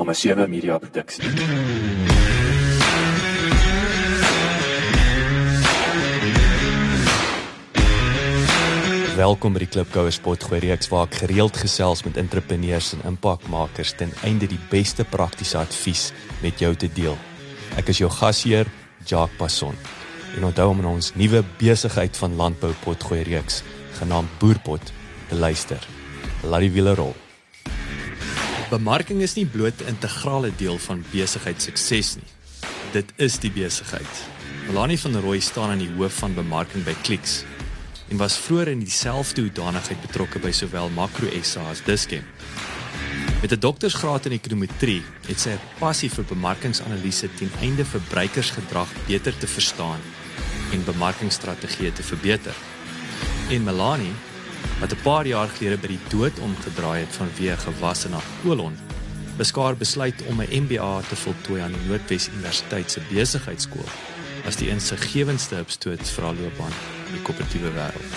Nommer 7 Media Produksie. Welkom by die Klipkouer Spotgooi reeks waar ek gereeld gesels met entrepreneurs en impakmakers ten einde die beste praktiese advies met jou te deel. Ek is jou gasheer, Jacques Passon. En onthou om in ons nuwe besigheid van landbou potgooi reeks genaamd Boerpot te luister. Laat die wiele rol. Bemarking is nie bloot 'n integrale deel van besigheid sukses nie. Dit is die besigheid. Melanie van der Rooi staan aan die hoof van bemarking by Clicks en was vroeër in dieselfde hoedanigheid betrokke by sowel Macro SA as Dischem. Met 'n doktorsgraad in ekonometrie het sy 'n passie vir bemarkingsanalise ten einde verbruikersgedrag beter te verstaan en bemarkingstrategieë te verbeter. En Melanie, wat 'n paar jaar gelede by die dood omgedraai het vanweë gewasse na kolon, beskaar besluit om 'n MBA te voltooi aan die Noordwes Universiteit se besigheidskool as die insiggewendste opstoot vir haar loopbaan in die koöperatiewe wêreld.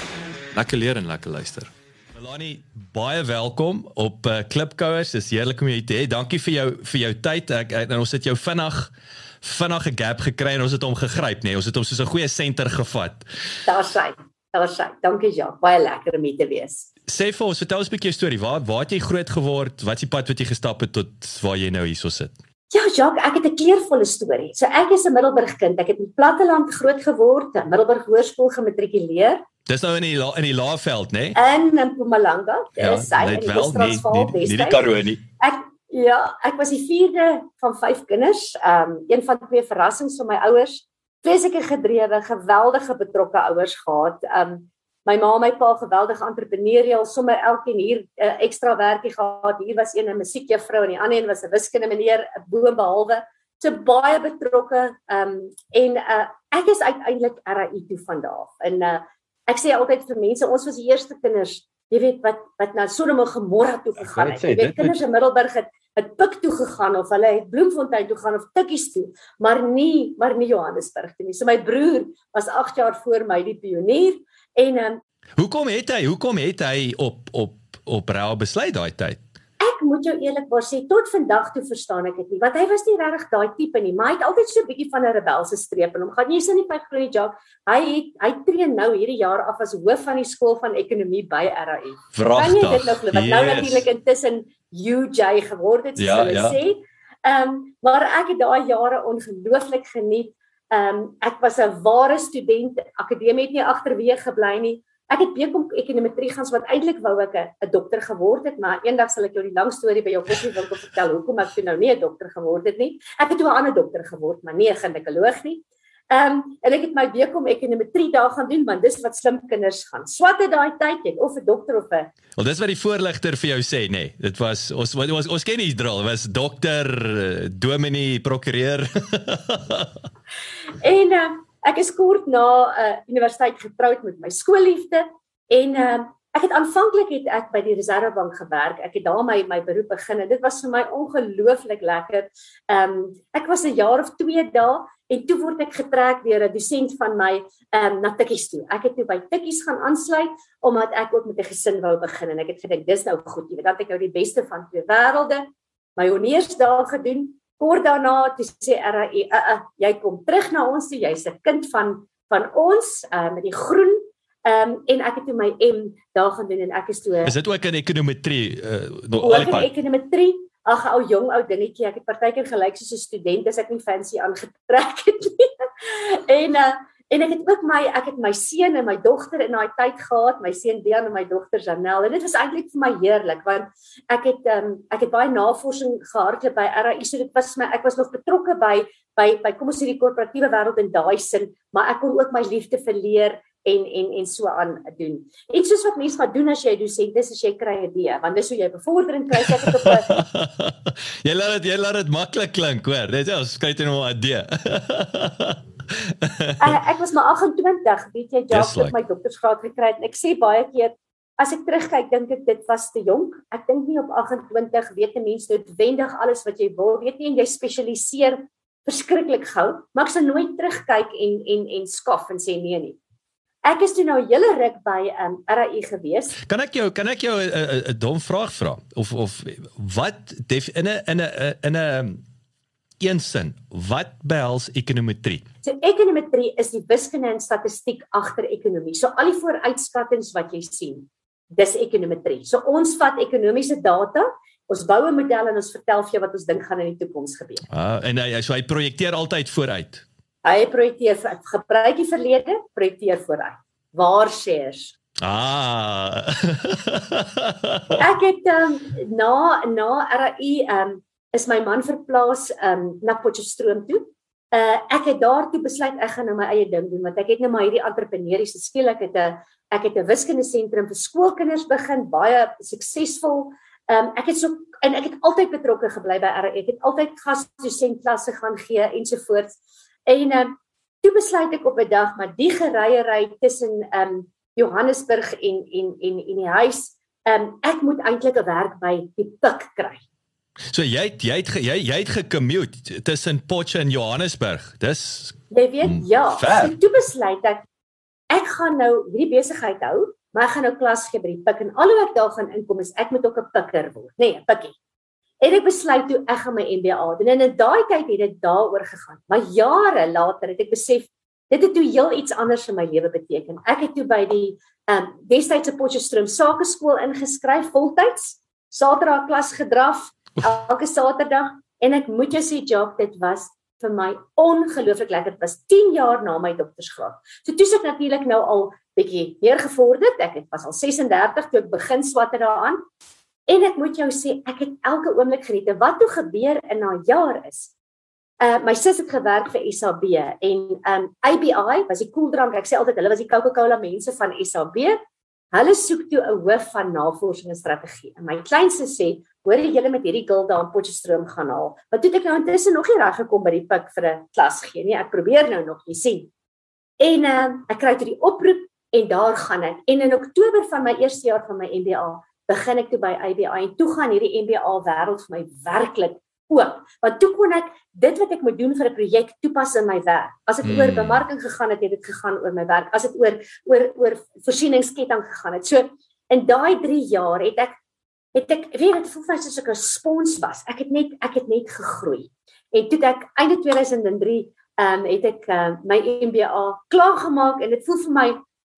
Lekker leer en lekker luister. Melanie, baie welkom op uh, Klipkouers. Dis heerlik om jou te hê. Dankie vir jou vir jou tyd. Ek, ek nou ons het jou vinnig vinnig 'n gap gekry en ons het hom gegryp, nê. Nee. Ons het hom soos 'n goeie senter gevat. Daar sy. Daar sy. Dankie Jacques. Baie lekker om hier te wees. Sê vir ons, vertel ons 'n bietjie jou storie. Waar waar het jy groot geword? Wat is die pad wat jy gestap het tot waar jy nou hierso sit? Ja, Jacques, ek het 'n kleurvolle storie. So ek is 'n Middelburg kind. Ek het in Platteland groot geword, Middelburg Hoërskool gematrikuleer. Dis nou in die la, in die Laagveld, nê? Nee? In Mpumalanga. Ja, Dis sy net in die nie, Oos-Transvaal, nie, die. Karoo nie. Ek ja, ek was die vierde van vyf kinders. Ehm um, een van twee verrassings van my ouers. Vreeslike gedrewe, geweldige betrokke ouers gehad. Um, my ma en my pa geweldig entrepreneurial, sommer elkeen hier 'n uh, ekstra werkie gehad. Hier was een 'n musiekjuffrou en die ander een was 'n wiskunde meneer, bo behalwe so baie betrokke. Um, en uh, ek is uiteindelik RAI toe van daar af. En uh, ek sê altyd vir mense, ons was die eerste kinders Jy weet wat wat na Sodom en Gomorra toe gegaan het. Jy weet kinders in Middelburg het het Pik toe gegaan of hulle het Bloemfontein toe gaan of Tikkies toe, maar nie maar nie Johannesburg toe nie. So my broer was 8 jaar voor my die pionier en um, Hoekom het hy? Hoekom het hy op op op Rau besluit daai tyd? Moet jou eerlikwaar sê tot vandag toe verstaan ek dit nie. Want hy was nie regtig daai tipe nie, maar hy het altyd so 'n bietjie van 'n rebelse streep in hom. Gaan jy sien nie by Groenie Jack, hy het hy tree nou hierdie jaar af as hoof van die skool van ekonomie by RAI. Kan jy dit nou glo? Wat nou natuurlik intussen UJ geword het, soos Ja, hulle ja. sê. Ehm um, maar ek het daai jare ongelooflik geniet. Ehm um, ek was 'n ware student. Akademie het nie agterweë gebly nie. Ek het bekom ekonometrie gaan wat eintlik wou ek 'n dokter geword het, maar eendag sal ek jou die lang storie by jou koffiewinkel vertel hoekom ek toe nou nie 'n dokter geword het nie. Ek het toe 'n ander dokter geword, maar nie 'n ginekoloog nie. Ehm um, en ek het my bekom ekonometrie daar gaan doen want dis wat slim kinders gaan. Swat het daai tyd het of 'n dokter of 'n Wel dis wat die voorligter vir jou sê, nê. Nee. Dit was ons ons, ons ken die drill, was dokter, eh, dominee, prokureur. En uh, ek is kort na 'n uh, universiteit getroud met my skoolliefde en uh, ek het aanvanklik het ek by die Reservebank gewerk. Ek het daar my my beroep begin en dit was vir my ongelooflik lekker. Ehm um, ek was 'n jaar of 2 daar en toe word ek getrek deur 'n dosent van my ehm um, na Tikkies toe. Ek het toe by Tikkies gaan aansluit omdat ek ook met 'n gesin wou begin en ek het gedink dis nou goed, jy weet dat ek nou die beste van twee wêrelde my honeurs daar gedoen kort daarna toe sê RAI uh, uh, jy kom terug na ons toe jy's 'n kind van van ons uh, met die groen um, en ek het toe my M daar gaan doen en ek is toe is dit ook in ekonometrie uh, ook in ekonometrie. Ag ou jong ou dingetjie ek het partykeer gelyk soos 'n student as ek nie fancy aangetrek het nie. En uh, en ek het ook my ek het my seun en my dogter in daai tyd gehad my seun Dean en my dogter Janelle en dit was eintlik vir my heerlik want ek het um, ek het baie navorsing gehardloop by RAI so dit was my ek was nog betrokke by by by kom ons sê die korporatiewe wêreld in daai sin maar ek kon ook my liefde vir leer en en en so aan doen. Iets soos wat mense maar doen as jy dosent is as jy kry 'n D, want dis hoe jy bevordering kry. Ek het op 'n jy laat dit jy laat dit maklik klink, hoor. Dit is ons kyk nou 'n D. uh, ek was maar 28, weet jy, Jacques, het my doktorsgraad gekry en ek sê baie keer as ek terugkyk, dink ek dit was te jonk. Ek dink nie op 28 weet 'n mens noodwendig alles wat jy wil weet nie en jy spesialiseer verskriklik gou, maar ek sal nooit terugkyk en en en skof en sê nee nie. ek is toe nou 'n hele ruk by um RAI gewees. Kan ek jou kan ek jou 'n dom vraag vra of of wat def, in 'n in 'n in 'n een sin, wat behels ekonometrie? So ekonometrie is die wiskunde en statistiek agter ekonomie. So al die vooruitskattinge wat jy sien, dis ekonometrie. So ons vat ekonomiese data, ons bou 'n model en ons vertel vir jou wat ons dink gaan in die toekoms gebeur. Ah, en hy so hy projekteer altyd vooruit. Hy projekteer gebruik die verlede, projekteer vooruit. Waar shares? Ah. ek het um, na na RAI um is my man verplaas um na Potchefstroom toe. Uh ek het daartoe besluit ek gaan nou my eie ding doen want ek het nou maar hierdie entrepreneursiese skiel ek het 'n ek het 'n wiskunde sentrum vir skoolkinders begin baie suksesvol. Um ek het so en ek het altyd betrokke gebly by RAI. Ek het altyd gasdosent klasse gaan gee ensovoorts. En um toe besluit ek op 'n dag maar die gereiery tussen um Johannesburg en en en en die huis um ek moet eintlik 'n werk by die pik kry. So jy het, jy het jy jy het gecommute tussen Potche en Johannesburg. Dis jy weet ja, ek toe besluit ek ek gaan nou hierdie besigheid hou, maar ek gaan nou klas gee by die pik en alhoewel ek daar gaan inkom is ek moet ook 'n pikker word. Nee, 'n pikkie. En ek besluit toe ek gaan my MBA doen. En in daai tyd het dit daaroor gegaan. Maar jare later het ek besef dit het toe heel iets anders in my lewe beteken. Ek het toe by die ehm um, Westydse Potchefstroom Sakeskool ingeskryf voltyds. Saterdag klas gedraf elke Saterdag en ek moet jou sê Jock dit was vir my ongelooflik lekker. Dit was 10 jaar na my doktorsgraad. So toe sit natuurlik nou al bietjie meer gevorderd. Ek het was al 36 toe ek begin swatter daaraan. En ek moet jou sê ek het elke oomblik geniet. Wat toe gebeur in na jaar is. Uh my sus het gewerk vir SAB en um ABI was die koeldrank. Ek sê altyd hulle was die Coca-Cola mense van SAB. Hulle soek toe 'n hoof van navorsing en strategie. En my kleinste sê, hoor jy julle met hierdie gilde aan Potchefstroom gaan haal. Wat doen ek nou intussen nog nie reg gekom by die pik vir 'n klas gee nie. Ek probeer nou nog, jy sien. En uh, ek kry toe die oproep en daar gaan ek. En in Oktober van my eerste jaar van my MBA begin ek toe by ABI en toe gaan hierdie MBA wêreld vir my werklik oop. Want toe kon ek dit wat ek moet doen vir 'n projek toepas in my werk. As dit mm. oor bemarking gegaan het, het dit gegaan oor my werk. As dit oor oor oor voorsieningsketting gegaan het. So in daai 3 jaar het ek het ek weet dit voel vir my soos ek 'n spons was. Ek het net ek het net gegroei. En toe ek einde 2003 ehm um, het ek uh, my MBA klaar gemaak en dit voel vir my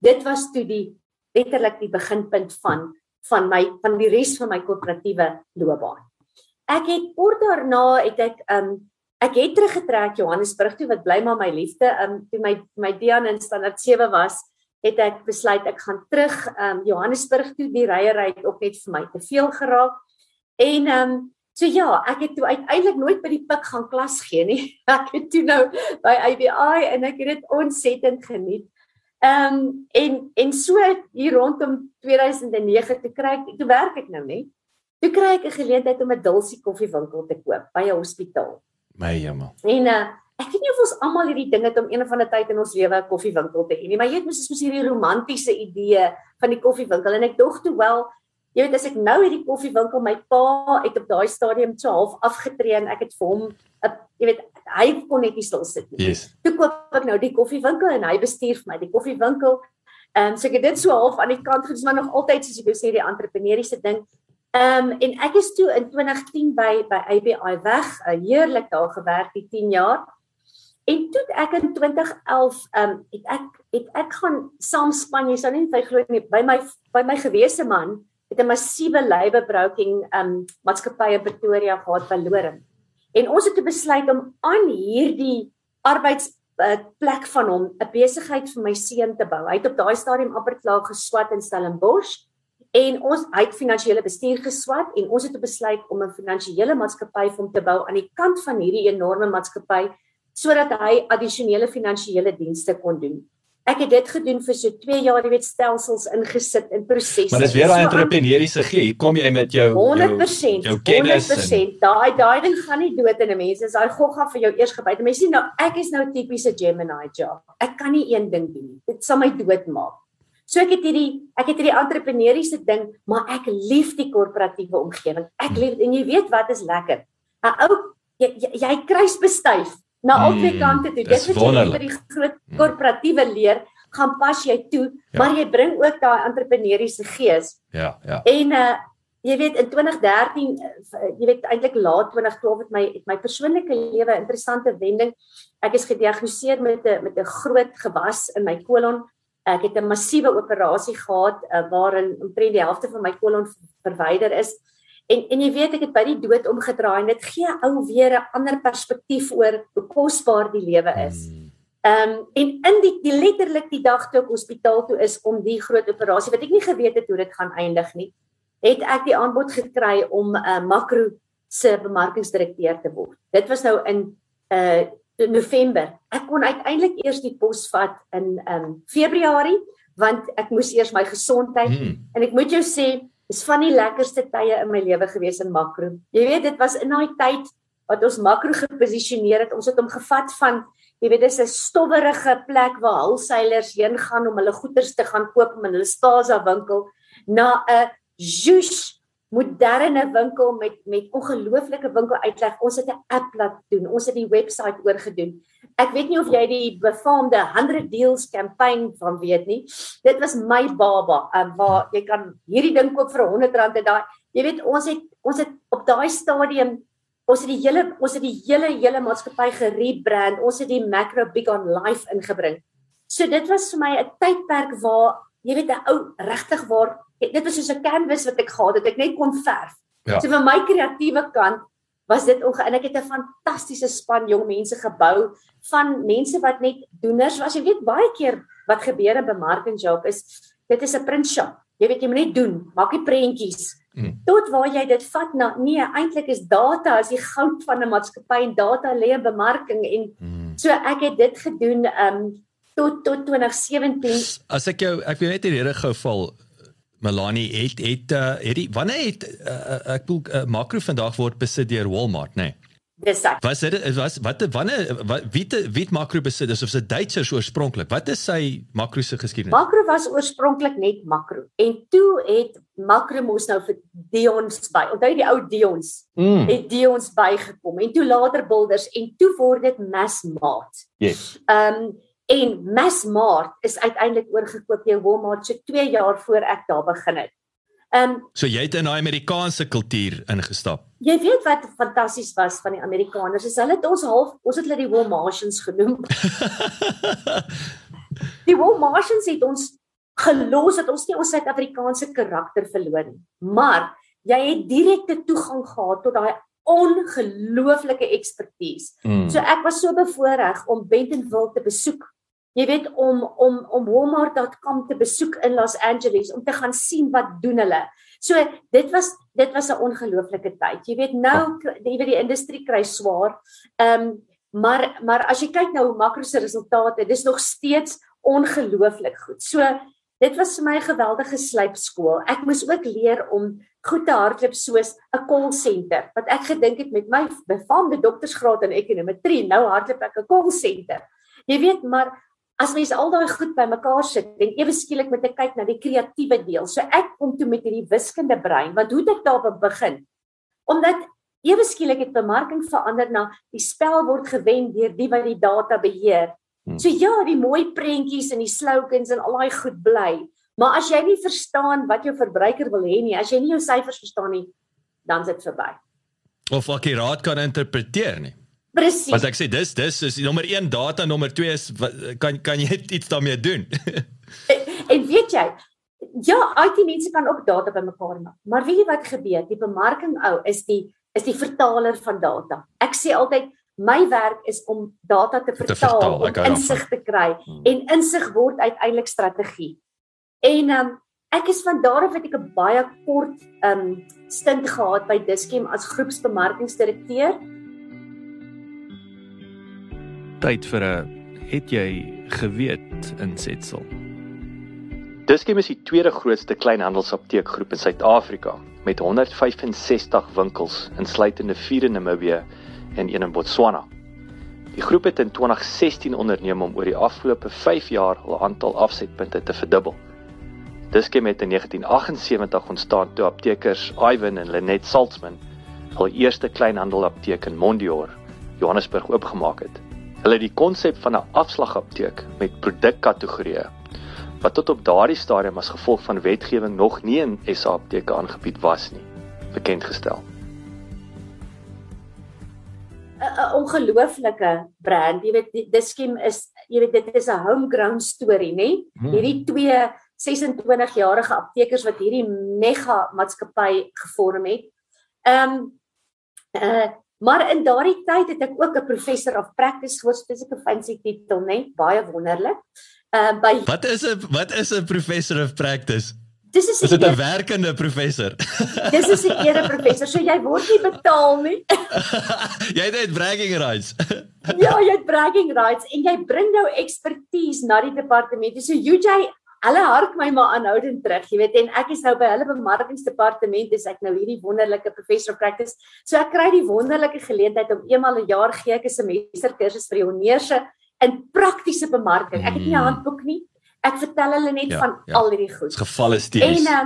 dit was toe die letterlik die beginpunt van van my van die res van my korporatiewe loopbaan. Ek het kort daarna het ek um, ek het teruggetrek Johannesburg toe wat bly maar my liefde um, toe my my Dian in standaard 7 was het ek besluit ek gaan terug um Johannesburg toe die ryery het ook net vir my te veel geraak. En um so ja, ek het toe uiteindelik nooit by die pik gaan klas gee nie. Ek het toe nou by ABI en ek het dit ontsettend geniet. Um en en so hier rondom 2009 te kry, toe werk ek nou net. Toe kry ek 'n geleentheid om 'n dulsie koffiewinkel te koop by 'n hospitaal. My jammer. En uh Ek weet nie of ons almal hierdie ding het om een of ander tyd in ons lewe 'n koffiewinkel te hê nie, maar jy weet mos is mos hierdie romantiese idee van die koffiewinkel en ek dog toe wel, jy weet as ek nou hierdie koffiewinkel my pa het op daai stadium so half afgetree en ek het vir hom 'n jy weet hy kon net nie stil sit nie. Yes. Toe koop ek nou die koffiewinkel en hy bestuur vir my die koffiewinkel. Ehm um, so ek het dit so half aan die kant gedoen, maar nog altyd soos ek sê die entrepreneursiese ding. Ehm um, en ek is toe in 2010 by by ABI weg, 'n heerlik daar gewerk die 10 jaar. En toe ek in 2011 ehm um, het ek het ek gaan saam span jy sou nie vir glo nie by my by my gewese man het 'n massiewe labour broking ehm um, maatskappy in Pretoria gehad verloor. En ons het besluit om aan hierdie arbeids uh, plek van hom 'n besigheid vir my seun te bou. Hy het op daai stadium amper klaar geswat in Stellenbosch en ons hy het finansiële bestuur geswat en ons het besluit om 'n finansiële maatskappy vir hom te bou aan die kant van hierdie enorme maatskappy sodat hy addisionele finansiële dienste kon doen. Ek het dit gedoen vir so 2 jaar, jy weet stelsels ingesit in prosesse. Maar dis weer daai entrepreneursiese gee. Hier kom jy met jou 100%. Jou, jou kennis 100%. Daai daai ding gaan nie dood in 'n mens. Dis daai gogga vir jou eers gebyt. Mense sien nou ek is nou tipiese Gemini job. Ek kan nie een ding doen nie. Dit sal my doodmaak. So ek het hierdie ek het hierdie entrepreneursiese ding, maar ek lief die korporatiewe omgewing. Ek lief en jy weet wat is lekker. 'n Ou jy, jy, jy kruis bestuif na albei hmm, kante toe. Dit wat jy by die groot korporatiewe leer, gaan pas jy toe, Ja. maar jy bring ook daai entrepreneuriese gees. Ja, ja. En uh jy weet in 2013 uh, jy weet eintlik laat 2012 het my het my persoonlike lewe interessante wending. Ek is gediagnoseer met 'n met 'n groot gewas in my kolon. Ek het 'n massiewe operasie gehad uh, waarin omtrent die helfte van my kolon verwyder is. En en jy weet ek het by die dood omgedraai en dit gee ou weer 'n ander perspektief oor hoe kosbaar die lewe is. Mm. Ehm um, en in die, die letterlik die dag toe ek hospitaal toe is om die groot operasie wat ek nie geweet het hoe dit gaan eindig nie, het ek die aanbod gekry om 'n uh, makro se bemarkingsdirekteur te word. Dit was nou in uh November. Ek kon uiteindelik eers die pos vat in ehm um, Februarie want ek moes eers my gesondheid Mm. en ek moet jou sê dis van die lekkerste tye in my lewe gewees in makro. Jy weet dit was in daai tyd wat ons makro geposisioneer het. Ons het hom gevat van jy weet dis 'n stowwerige plek waar hulseilers heen gaan om hulle goederes te gaan koop in hulle Spaza winkel na 'n juice moderne winkel met met ongelooflike winkeluitleg. Ons het 'n app laat doen. Ons het die webwerf oorgedoen. Ek weet nie of jy die befaamde 100 deals campaign van weet nie. Dit was my baba, um, waar jy kan hierdie ding koop vir R100 en daai jy weet ons het ons het op daai stadium ons het die hele ons het die hele hele maatskappy gerebrand. Ons het die Macro Big on Life ingebring. So dit was vir my 'n tydperk waar jy weet 'n ou regtig waar dit was soos 'n canvas wat ek gehad het. Ek net kon verf. Ja. So vir my kreatiewe kant was dit onge en ek het 'n fantastiese span jong mense gebou van mense wat net doeners was. Jy weet baie keer wat gebeur in bemarking job is dit is 'n print shop. Jy weet jy moet net doen, maak die prentjies. Mm. Tot waar jy dit vat na nee, eintlik is data as die goud van 'n maatskappy en data lê in bemarking en Mm. so ek het dit gedoen um tot tot 2017 As ek jou ek wil net hierdie gou val Melanie het het uh, het die wanneer het uh, ek bedoel uh, makro vandag word besit deur Walmart nê. Nee. dis ek. Was dit was wat wanneer wat, wie te, wie het makro besit is of se Duitsers oorspronklik. Wat is sy makro se geskiedenis? Makro was oorspronklik net makro en toe het makro mos nou vir Dions by. Onthou die ou Dions? Mm. Het Dions bygekom en toe later Builders en toe word dit Massmart. Yes. Ehm um, en Massmart is uiteindelik oorgekoop deur Walmart so 2 jaar voor ek daar begin het. Ehm um, So jy het in daai Amerikaanse kultuur ingestap. jy weet wat fantasties was van die Amerikaners is hulle het ons half ons het hulle die Walmartians genoem. Die Walmartians het ons gelos dat ons nie ons Suid-Afrikaanse karakter verloor nie. Maar jy het direkte toegang gehad tot daai ongelooflike ekspertise. Mm. So ek was so bevoorreg om Bentonville te besoek. Jy weet om om om Walmart.com te besoek in Los Angeles om te gaan sien wat doen hulle. So dit was dit was 'n ongelooflike tyd. Jy weet nou jy weet die industrie kry swaar. Ehm um, maar maar as jy kyk na hoe makro se resultate, dis nog steeds ongelooflik goed. So dit was vir my 'n geweldige slypskool. Ek moes ook leer om goed te hardloop soos 'n call center. Wat ek gedink het met my befaamde doktorsgraad in ekonometrie, nou hardloop ek 'n call center. Jy weet, maar as mens al daai goed bymekaar sit en ewe skielik moet ek kyk na die kreatiewe deel. So ek kom toe met hierdie wiskunde brein, want hoe het ek daar begin? Omdat ewe skielik het bemarking verander na die spel word gewen deur die wat die data beheer. Hmm. So ja, die mooi prentjies en die slogans en al daai goed bly. Maar as jy nie verstaan wat jou verbruiker wil hê nie, as jy nie jou syfers verstaan nie, dan is dit verby. Of akkuraat kan interpreteer nie. Presies. Want ek sê dis dis is nommer 1 data, nommer 2 is kan kan jy iets daarmee doen? En weet jy, ja, IT mense kan ook data bymekaar maak. Maar weet jy wat gebeur? Die bemarking ou is die is die vertaler van data. Ek sê altyd my werk is om data te vertaal, vertaal, om insig te kry Hmm. en insig word uiteindelik strategie. En um, ek is van daar af het ek 'n baie kort um stint gehad by Dischem as groepsbemarkingsdirekteur. Tyd vir 'n het jy geweet insetsel. Dischem is die tweede grootste kleinhandelsapteekgroep in Suid-Afrika met 165 winkels insluitende 4 in Namibië en een in Botswana. Die groep het in 2016 onderneem om oor die afgelope 5 jaar hul aantal afsetpunte te verdubbel. Dischem het in 1978 ontstaan toe aptekers Ivan en Lenet Saltzman hul eerste kleinhandelapteek in Mondior, Johannesburg oopgemaak het. Hulle het die konsep van 'n afslagapteek met produkkategorieë wat tot op daardie stadium as gevolg van wetgewing nog nie in SA apteke aangebied was nie, bekend gestel. 'n ongelooflike brand. Jy weet Diskem is jy weet dit is 'n homegrown storie, nê? Hmm. Hierdie twee 26 jarige aptekers wat hierdie mega maatskappy gevorm het. Ehm um, uh maar in daardie tyd het ek ook 'n professor of practice gehoor, spesifiek 'n fancy titel, nê? Baie wonderlik. Ehm uh, by Wat is 'n wat is 'n professor of practice? Dis is 'n eer... werkende professor. Dis is 'n ere professor. So jy word nie betaal nie. jy het bragging rights. ja, jy het bragging rights en jy bring jou expertise na die departement. So UJ, hulle hark my maar aanhoudend terug, jy weet, en ek is nou by hulle bemarkingsdepartement, dis ek nou hierdie wonderlike professor of practice. So ek kry die wonderlike geleentheid om eenmal 'n jaar gee ek 'n semester kursus vir jongeerse in praktiese bemarking. Ek het nie 'n hmm. handboek nie. Ek vertel hulle net ja, van ja. al hierdie goed. Dis gevalle steeds. En uh,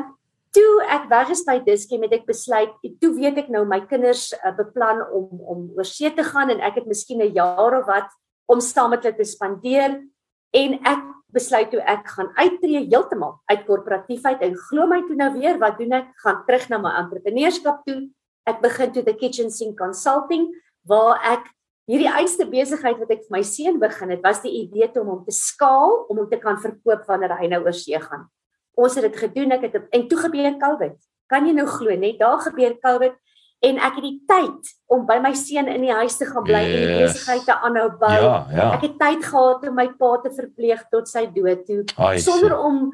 toe ek weg is by Diskie met ek besluit, toe weet ek nou my kinders uh, beplan om om oor see te gaan en ek het miskien 'n jaar of wat om saam met hulle te spandeer en ek besluit toe ek gaan uittreë heeltemal uit korporatiefheid en glo my toe nou weer wat doen ek gaan terug na my entrepreneurskap toe ek begin toe the kitchen sink consulting waar ek hierdie eerste besigheid wat ek vir my seun begin het, was die idee om hom te skaal om hom te kan verkoop wanneer hy nou oor see gaan. Ons het dit gedoen, ek het en toe gebeur Covid. Kan jy nou glo net daar gebeur Covid en ek het die tyd om by my seun in die huis te gaan bly yes. en die besigheid te aanhou bou. Ja, ja. Ek het tyd gehad om my pa te verpleeg tot sy dood toe Ai, sonder om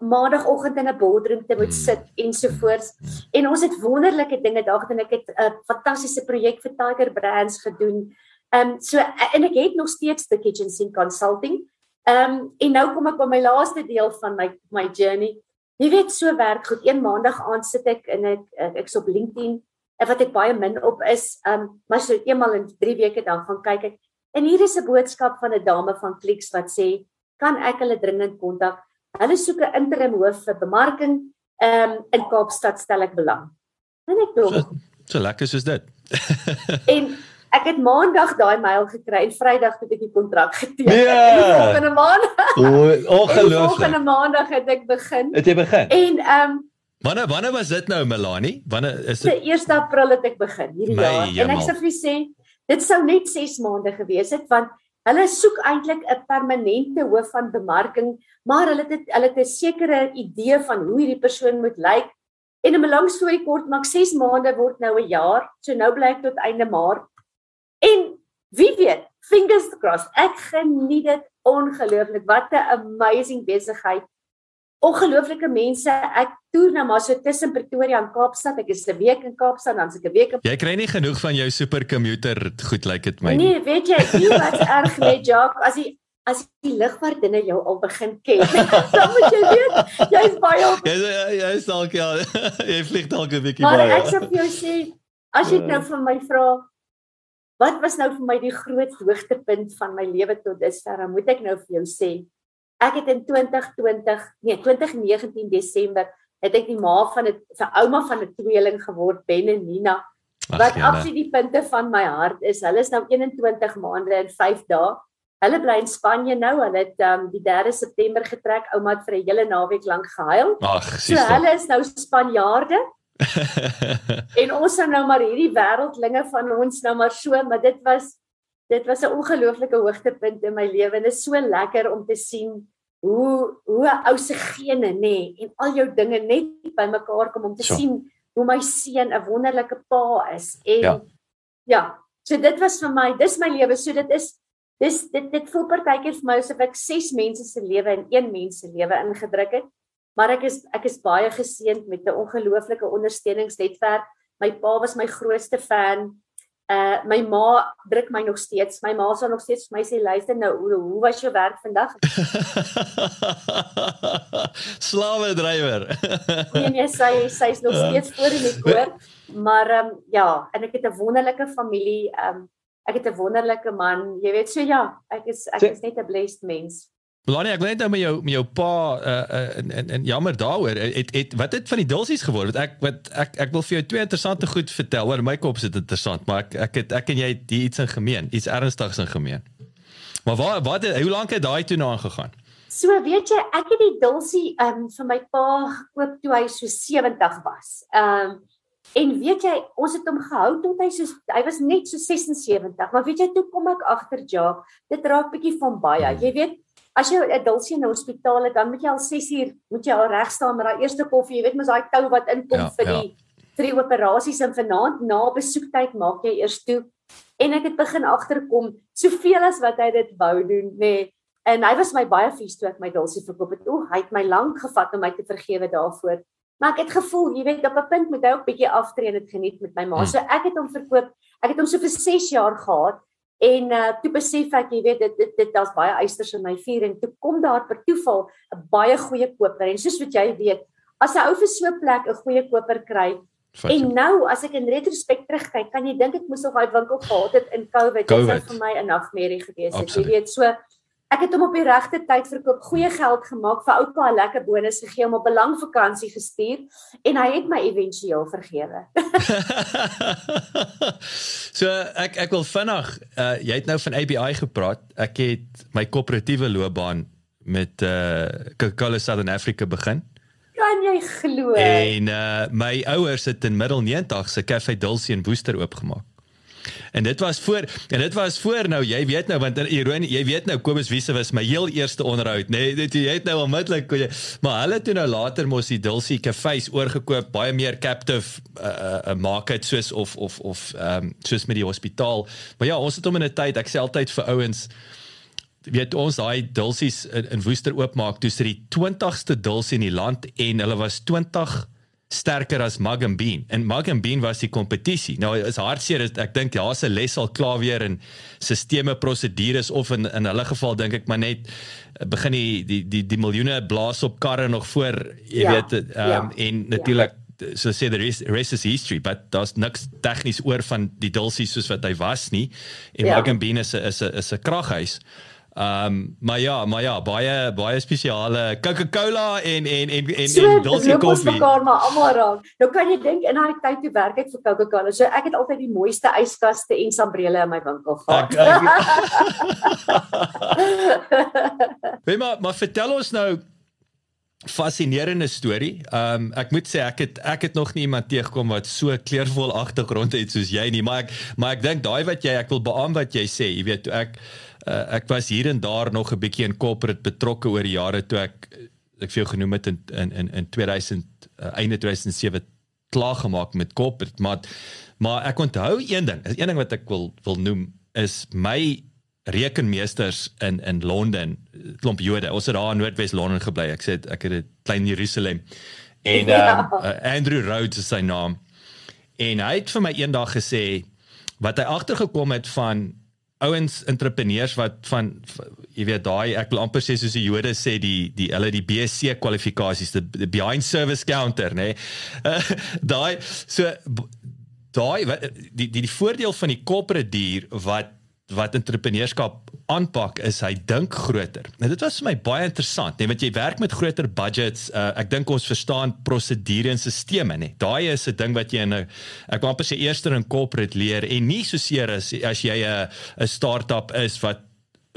maandagooggend in 'n boardroom te moet hmm. sit ensovoorts. En ons het wonderlike dinge daar gedoen. Ek het 'n fantastiese projek vir Tiger Brands gedoen. Ehm um, so en ek het nog steeds the kitchen sink consulting. Ehm um, en nou kom ek by my laaste deel van my my journey. Jy weet so werk goed. Een maandag aand sit ek in ek ek's op LinkedIn en wat ek baie min op is, ehm um, maar so eenmal in 3 weke dan gaan kyk ek. En hier is 'n boodskap van 'n dame van Clicks wat sê, "Kan ek hulle dringend kontak? Hulle soek 'n interim hoof vir bemarking ehm um, in Kaapstad stel ek belang." En ek dink so, so lekker soos dit. en Ek het maandag daai mail gekry en Vrydag het ek die kontrak geteken. Nee. Volgende maandag. Ongelooflik. Volgende maandag het ek begin. Het jy begin? En ehm um, Wanneer wanneer was dit nou Melanie? Wanneer is dit? Die 1 April het ek begin hierdie My jaar. Jamal. En ek sê vir sê dit sou net 6 maande gewees het want hulle soek eintlik 'n permanente hoof van bemarking, maar hulle het hulle het 'n sekere idee van hoe hierdie persoon moet lyk. En 'n lang storie kort maak 6 maande word nou 'n jaar. So nou bly ek tot einde Maart En wie weet, fingers crossed. Ek geniet dit ongelooflik. Wat 'n amazing besigheid. Ongelooflike mense. Ek toer nou maar so tussen Pretoria en Kaapstad. Ek is 'n week in Kaapstad, dan seker 'n week. Jy kry nie genoeg van jou supercommuter goed lyk like dit my. Nee, weet jy, jy wat erg net Jacques, as jy as die lugvaartdinge jou al begin ken, dan moet jy weet, jy's baie op. Jy's jy's dalk ja, jy vlieg dalk 'n bietjie baie. Maar ek sê vir jou sê, as jy nou vir my vra, wat was nou vir my die groot hoogtepunt van my lewe tot dusver? Moet ek nou vir jou sê, ek het in 2020, nee, 2019 Desember het ek die ma van 'n se ouma van 'n tweeling geword, Ben en Nina. Wat absoluut die punte van my hart is. Hulle is nou 21 maande en 5 dae. Hulle bly in Spanje nou. Hulle het um, die 3 September getrek. Ouma het vir 'n hele naweek lank gehuil. Ag, so hulle is nou Spanjaarde. en ons sou nou maar hierdie wêreldlinge van ons nou maar so, maar dit was dit was 'n ongelooflike hoogtepunt in my lewe en dit is so lekker om te sien hoe hoe ou se gene nê nee, en al jou dinge net bymekaar kom om te so. sien hoe my seun 'n wonderlike pa is en ja. ja, so dit was vir my, dis my lewe, so dit is dis dit dit voel partykeer vir my asof ek 6 mense se lewe in een mens se lewe ingedruk het maar ek is ek is baie geseënd met 'n ongelooflike ondersteuningsnetwerk. My pa was my grootste fan. Uh my ma druk my nog steeds. My ma sê nog steeds vir my sê luister nou hoe, hoe was jou werk vandag? Slawe drywer. nee nee, sy sy is nog steeds voor in die koor. Maar ehm um, ja, en ek het 'n wonderlike familie. Ehm um, ek het 'n wonderlike man. Jy weet so ja, ek is ek is net 'n blessed mens. Melanie, ek wil net nou met jou met jou pa uh, uh en, en en jammer daaroor. Het, het wat het van die dulsies geword? Ek wat ek ek wil vir jou twee interessante goed vertel. Oor my kop is dit interessant, maar ek ek het ek en jy het iets in gemeen, iets ernstigs in gemeen. Maar waar wat hoe lank het daai toe nou aangegaan? So weet jy, ek het die dulsie um vir my pa gekoop toe hy so 70 was. Um en weet jy, ons het hom gehou tot hy so hy was net so 76, maar weet jy, toe kom ek agter ja, dit raak bietjie van baie. Hmm. Jy weet, as jy 'n dulsie in 'n hospitaal het, dan moet jy al 6 uur moet jy al reg staan met daai eerste koffie, jy weet mos daai tou wat inkom ja, vir ja. die vir die operasies en vanaand na besoektyd maak jy eers toe en ek het begin agterkom soveel as wat hy dit wou doen, nê. Nee, En hy was my baie vies toe ek my dulsie verkoop het. Oek, hy het my lank gevat om my te vergewe daarvoor. Maar ek het gevoel, jy weet, op 'n punt moet hy ook bietjie aftree en dit geniet met my ma. Hmm. So ek het hom verkoop. Ek het hom so vir 6 jaar gehad en uh toe besef ek, jy weet, dit dit dit daar's baie eisters in my vuur en toe kom daar per toeval 'n baie goeie koper. En soos wat jy weet, as 'n ou vir so 'n plek 'n goeie koper kry, Vat en nou as ek in retrospek terugkyk, kan jy dink ek moes nog uit winkel gehad het in COVID. COVID. Dit sou vir my 'n nagmerrie gewees het. Jy weet, so Ek het hom op die regte tyd verkoop, goeie geld gemaak vir oupa 'n lekker bonus gegee om op 'n lang vakansie gestuur en hy het my éventueel vergewe. so ek ek wil vinnig uh, jy het nou van ABI gepraat. Ek het my koöperatiewe loopbaan met uh Coca-Cola Southern Africa begin. Kan jy glo? En uh my ouers het in middel 90 se Cafe Dulcie in Woester oopgemaak. En dit was voor en dit was voor nou jy weet nou want ironie jy weet nou Kobus Wiese was my heel eerste onderhoud nê nee, jy het nou onmiddellik maar hulle toe nou later mos die Dulcie Cafés oorgekoop baie meer captive 'n uh, uh, market soos of of of ehm um, soos met die hospitaal. Maar ja ons het hom in 'n tyd ek sê altyd vir ouens weet ons daai Dulcies in, in Woester oopmaak toe sit die 20ste Dulcie in die land en hulle was 20 sterker as Mug and Bean. En Mug and Bean was die kompetisie. Nou is hartseer is ek dink daar's 'n les al klaar weer in sisteme prosedures of in in hulle geval dink ek maar net eh, begin die die die, die miljoene blaas op karre nog voor jy ja, weet um, ja, en natuurlik ja. so sê the rest, rest is history but daar's niks tegnies oor van die dulsie soos wat hy was nie. En ja. Mug and Bean is 'n is 'n is 'n kraghuis. Ehm um, maar ja, maar ja, baie baie spesiale Coca-Cola en en en en so, en Dulce koffie. Ons mekaar maar almal raak. Nou kan jy dink in daai tyd toe werk ek vir Coca-Cola. So ek het altyd die mooiste yskaste en sambrele in my winkel gehad. Wie maar maar vertel ons nou fascinerende storie. Ehm um, ek moet sê ek het ek het nog nie iemand teëgekom wat so kleurvol agtergrond het soos jy nie, maar ek maar ek dink daai wat jy ek wil beamoen wat jy sê, jy weet, ek uh, ek was hier en daar nog 'n bietjie in corporate betrokke oor die jare toe ek ek vir jou genoem het in in in, in 2000 uh, einde 2007 klaar gemaak met corporate maar maar ek onthou een ding een ding wat ek wil wil noem is my rekenmeesters in in Londen klomp Jode. Ons het daar in Noordwes Londen gebly. Ek sê ek het 'n klein Jerusalem. En ja. um, uh, Andrew Rhodes is sy naam. En hy het vir my eendag gesê wat hy agtergekom het van ouens entrepreneurs wat van jy weet daai ek wil amper sê soos die Jode sê die die hulle die BSc kwalifikasies die, die behind service counter nê nee? uh, daai so daai die die die voordeel van die corporate dier wat wat entrepreneurskap aanpak is hy dink groter. Nou dit was vir my baie interessant, net want jy werk met groter budgets. Uh, ek dink ons verstaan prosedure en stelsels, nê. Daai is 'n ding wat jy in 'n ek wil amper sê eerster in corporate leer en nie so seer as as jy 'n 'n startup is wat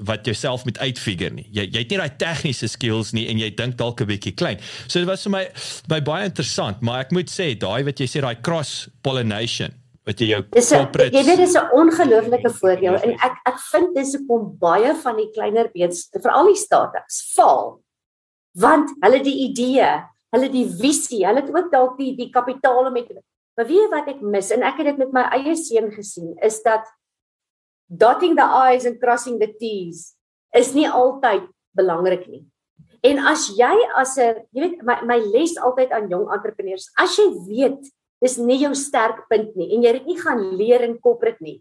wat jouself met uitfigure nie. Jy jy het nie daai tegniese skills nie en jy dink dalk 'n bietjie klein. So dit was vir my by baie interessant, maar ek moet sê daai wat jy sê daai cross pollination wat jy jou corporate Jy weet dis 'n ongelooflike voordeel en ek ek vind dis hoekom baie van die kleiner beets veral die startups faal. Want hulle die idee, hulle die visie, hulle het ook dalk die die kapitaal om met Maar weet wat ek mis en ek het dit met my eie seun gesien is dat dotting the i's and crossing the t's is nie altyd belangrik nie. En as jy as 'n jy weet my my les altyd aan jong entrepreneurs, as jy weet dis nie jou sterk punt nie en jy het nie gaan leer in corporate nie.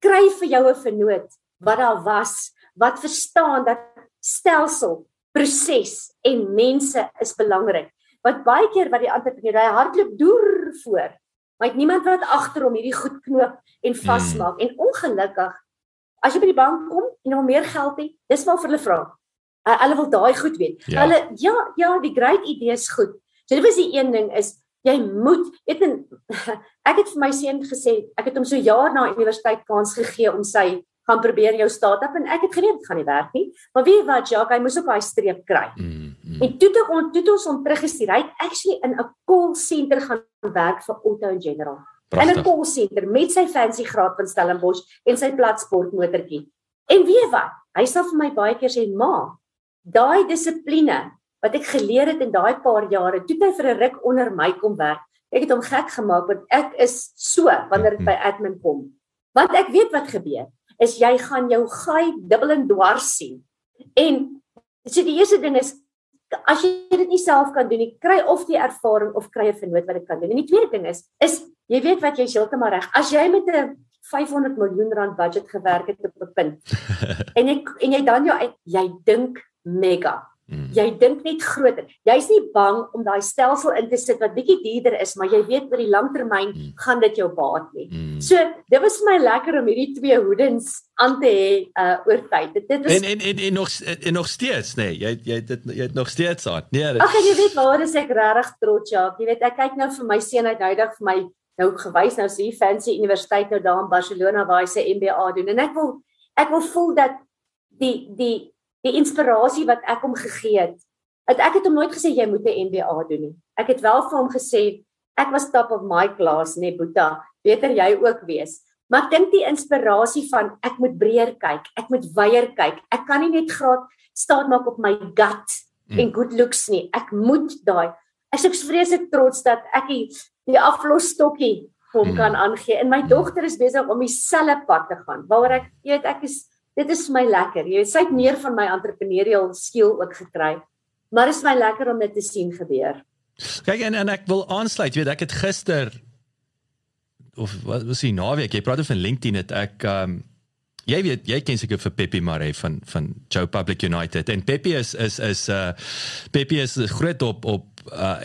Kry vir jou 'n vernoot wat daar was, wat verstaan dat stelsel, proses en mense is belangrik. Wat baie keer wat die entrepreneur hy hardloop deur voor, maar het niemand wat agter hom hierdie goed knoop en vasmaak hmm. en ongelukkig as jy by die bank kom en hom meer geld het, dis maar vir hulle vra. Uh, hulle wil daai goed weet. Ja. Hulle ja, ja, die great idees goed. So dit was die een ding is jy moet weet en ek het vir my seun gesê ek het hom so jaar na universiteit kans gegee om sy gaan probeer jou start-up en ek het geweet dit gaan nie werk nie. Maar weet wat, Jacques, hy moes op daai streep kry. Mm, mm. En toe toe ons toe ons hom teruggestuur. Hy het actually in 'n call center gaan werk vir Auto in General. Prachtig. In 'n call center met sy fancy graad van Stellenbosch en sy plat sportmotortjie. En weet wat? Hy sê vir my baie keer sê, "Ma, daai dissipline wat ek geleer het in daai paar jare, toe hy vir 'n ruk onder my kom werk, ek het hom gek gemaak want ek is so wanneer dit by mm-hmm. admin kom. Want ek weet wat gebeur is jy gaan jou gaai dubbel en dwars sien. En so die eerste ding is as jy dit nie self kan doen nie, kry of die ervaring of kry 'n vernoot wat dit kan doen. En die tweede ding is is jy weet wat jy heeltemal reg. As jy met 'n 500 miljoen rand budget gewerk het op 'n punt en jy en jy dan jou jy dink mega. Mm. Jy dink net groter. Jy's nie bang om daai stelsel in te sit wat bietjie duurder is, maar jy weet oor die langtermyn mm. gaan dit jou baat nie. Mm. So, dit was vir my lekker om hierdie twee hoedens aan te hê uh oor tyd. Dit, dit was En en en, en nog en nog steeds, nee, jy jy dit jy het nog steeds aan. Nee. Dit... Ag, jy weet waar is ek regtig trots, ja. Jy weet ek kyk nou vir my seun uit noudag vir my nou gewys nou so 'n fancy universiteit nou daar in Barcelona waar hy sy MBA doen en ek wil ek wil voel dat die die die inspirasie wat ek hom gegee het. Het ek het hom nooit gesê jy moet 'n MBA doen nie. Ek het wel vir hom gesê ek was top of my class, nee Boeta, beter jy ook wees. Maar ek dink die inspirasie van ek moet breër kyk, ek moet wyeer kyk. Ek kan nie net graad staan maak op my gut mm. en good looks nie. Ek moet daai. Ek is vreeslik trots dat ek die, die aflosstokkie hom mm. kan aangee. En my dogter is besig om dieselfde pad te gaan. Waaroor ek jy weet ek is dit is vir my lekker. Jy weet, sy het meer van my entrepreneurial skill ook gekry. Maar is my lekker om dit te sien gebeur. Kyk en en ek wil aansluit, weet ek het gister of wat was die naweek? Jy praat van LinkedIn het ek um jy weet jy ken seker vir Peppy Mare van van Joe Public United en Peppy is is is uh Peppy is groot op op uh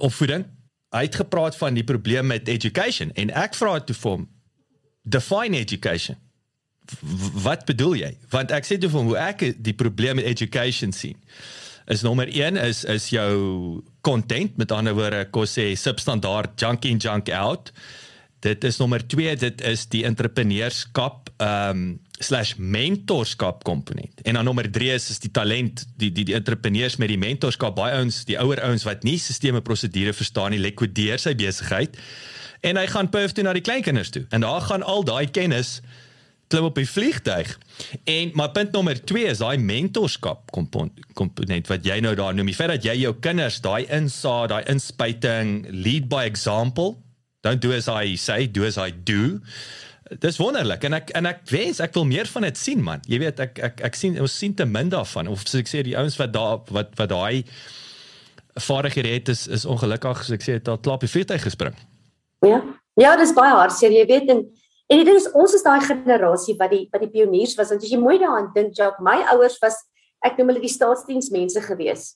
opvoeding. Hy het gepraat van die probleem met education en ek vra toe vir hom define education wat bedoel jy? Want ek sê toe van hoe ek die probleem met education sien. Is nommer 1 is is jou content met ander woorde kos sê substandard junk in junk out. Dit is nommer 2 dit is die entrepreneurskap ehm um, slash mentorskap komponent. En dan nommer 3 is is die talent die die die entrepreneurs met die mentorskap baie ouens die ouer ouens wat nie sisteme prosedure verstaan nie likwideer sy besigheid en hy gaan perf toe na die kleinkinders toe. En daar gaan al daai kennis klim op die vliegtuig. En maar punt nommer 2 is daai mentorskap komponent wat jy nou daar noem. Die feit dat jy jou kinders daai insaag, daai inspuiting lead by example. Don't do as I say, do as I do. Dis wonderlik en ek en ek wens ek wil meer van dit sien man. Jy weet ek ek ek sien ons sien te min daarvan of soos ek sê die ouens wat daar wat wat daai vaardighede het is is ongelukkig soos ek sê al klap die vliegtuig gespring. Ja. Ja, dis baie hartseer. Jy weet en En die ding is ons is daai generasie wat die wat die pioniers was want as jy mooi daaraan dink Jacques, my ouers was ek noem hulle die staatsdiensmense gewees.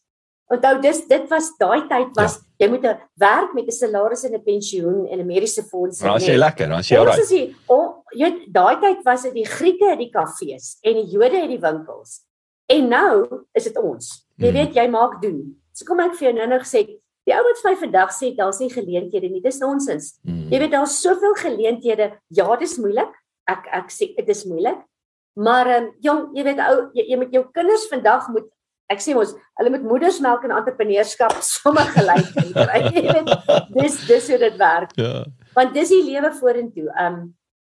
Onthou dis dit was daai tyd was ja. jy moet werk met 'n salaris en 'n pensioen en 'n mediese fonds. Maar as jy lekker, as jy reg. Ons is die oh, jy daai tyd was dit die Grieke het die kafees en die Jode het die winkels. En nou is dit ons. Jy hmm. weet jy maak doen. So kom ek vir jou nou-nou gesê Die ou wat vir my vandag sê daar's nie geleenthede nie, dis nonsens. Mm. Jy weet daar's soveel geleenthede. Ja, dis moeilik. Ek ek sê dit is moeilik. Maar ehm um, jong, jy weet ou jy, jy met jou kinders vandag moet ek sê ons hulle moet moedersmelk en entrepreneurskap sommer gelyk kry. jy weet dis dis hoe dit werk. Ja. Want dis die lewe vorentoe. Um,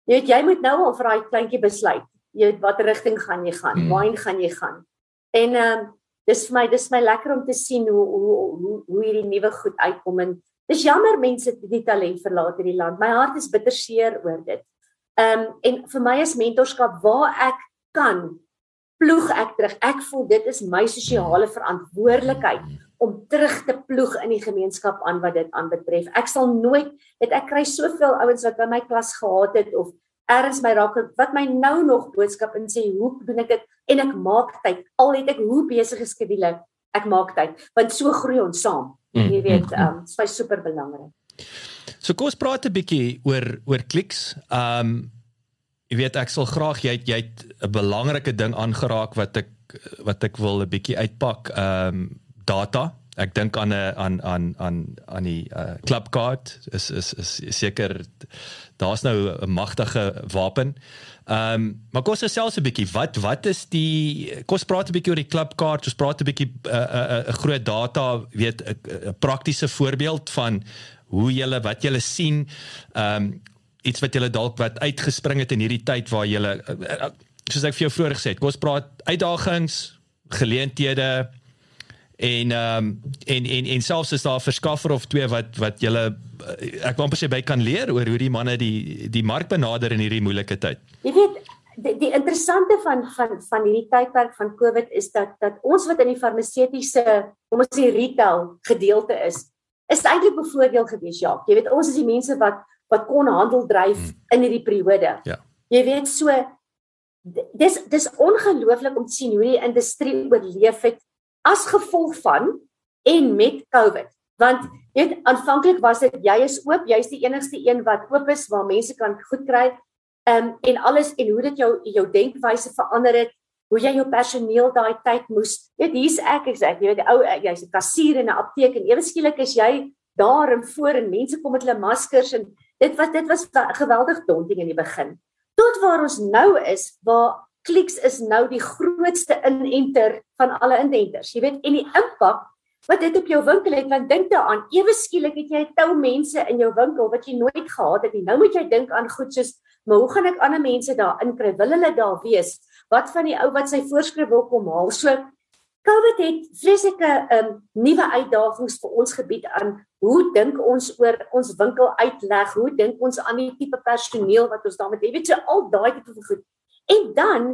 jy weet jy moet nou al vir daai kleintjie besluit. Jy weet watter rigting gaan jy gaan? Mm. Waarheen gaan jy gaan? En um, dis vir my dis my lekker om te sien hoe hoe hoe hoe hierdie nuwe goed uitkom en dis jammer mense het die talent verlaat hierdie land. My hart is bitter seer oor dit. Ehm um, en vir my is mentorskap waar ek kan ploeg ek terug. Ek voel dit is my sosiale verantwoordelikheid om terug te ploeg in die gemeenskap aan wat dit aanbetref. Ek sal nooit het ek kry soveel ouens wat by my klas gehad het of erns my raak wat my nou nog boodskap in sê hoe doen ek dit? En ek maak tyd. Al het ek hoe besige skedules ek maak tyd want so groei ons saam. Mm, jy weet mm, um dit is super belangrik so kom ons praat 'n bietjie oor oor kliks. Um jy weet ek sal graag jy jy het 'n belangrike ding aangeraak wat ek wat ek wil 'n bietjie uitpak. Um data ek dink aan 'n aan aan aan aan die uh, Clubcard is is is seker daar's nou 'n magtige wapen. Ehm um, maar kos selfs 'n bietjie wat wat is die kos praat 'n bietjie oor die Clubcard, ons praat 'n bietjie 'n uh, uh, uh, groot data, weet 'n uh, uh, praktiese voorbeeld van hoe julle wat julle sien ehm um, iets wat julle dalk wat uitgespring het in hierdie tyd waar julle uh, uh, soos ek vir jou vroeër gesê het, kos praat uitdagings, geleenthede en ehm um, en en en selfs is daar 'n verskaffer of twee wat wat julle eh, ek wou amper sê by kan leer oor hoe die manne die die mark benader in hierdie moeilike tyd. Jy weet die, die interessante van van van hierdie tydperk van Covid is dat dat ons wat in die farmaseutiese kom ons sê retail gedeelte is, is eintlik bevoordeel gewees ja. Jy weet ons is die mense wat wat kon handel dryf hmm. in hierdie periode. Ja. Jy weet so dis dis ongelooflik om te sien hoe die industrie oorleef het as gevolg van en met COVID. Want weet aanvanklik was dit jy is oop, jy's die enigste een wat oop is waar mense kan goed kry. Ehm um, en alles en hoe dit jou jou denkwyse verander het, hoe jy jou personeel daai tyd moes. Weet hier's ek, ek sê jy weet ou jy's 'n kassier in 'n apteek en ewe skielik is jy daar en voor en mense kom met hulle maskers en dit wat dit was geweldig daunting in die begin. Tot waar ons nou is waar Clicks is nou die grootste inenter van alle intenters. Jy weet en die impak wat dit op jou winkel het, want dink daaraan, ewe skielik het jy 'n tou mense in jou winkel wat jy nooit gehad het nie. Nou moet jy dink aan goed soos, maar hoe gaan ek ander mense daar inkry? Wil hulle daar wees? Wat van die ou wat sy voorskrif wil kom haal? So COVID het vreeslike um nuwe uitdagings vir ons gebied aan hoe dink ons oor ons winkel uitleg? Hoe dink ons aan die tipe personeel wat ons daarmee het? Jy weet so al daai tipe goed. En dan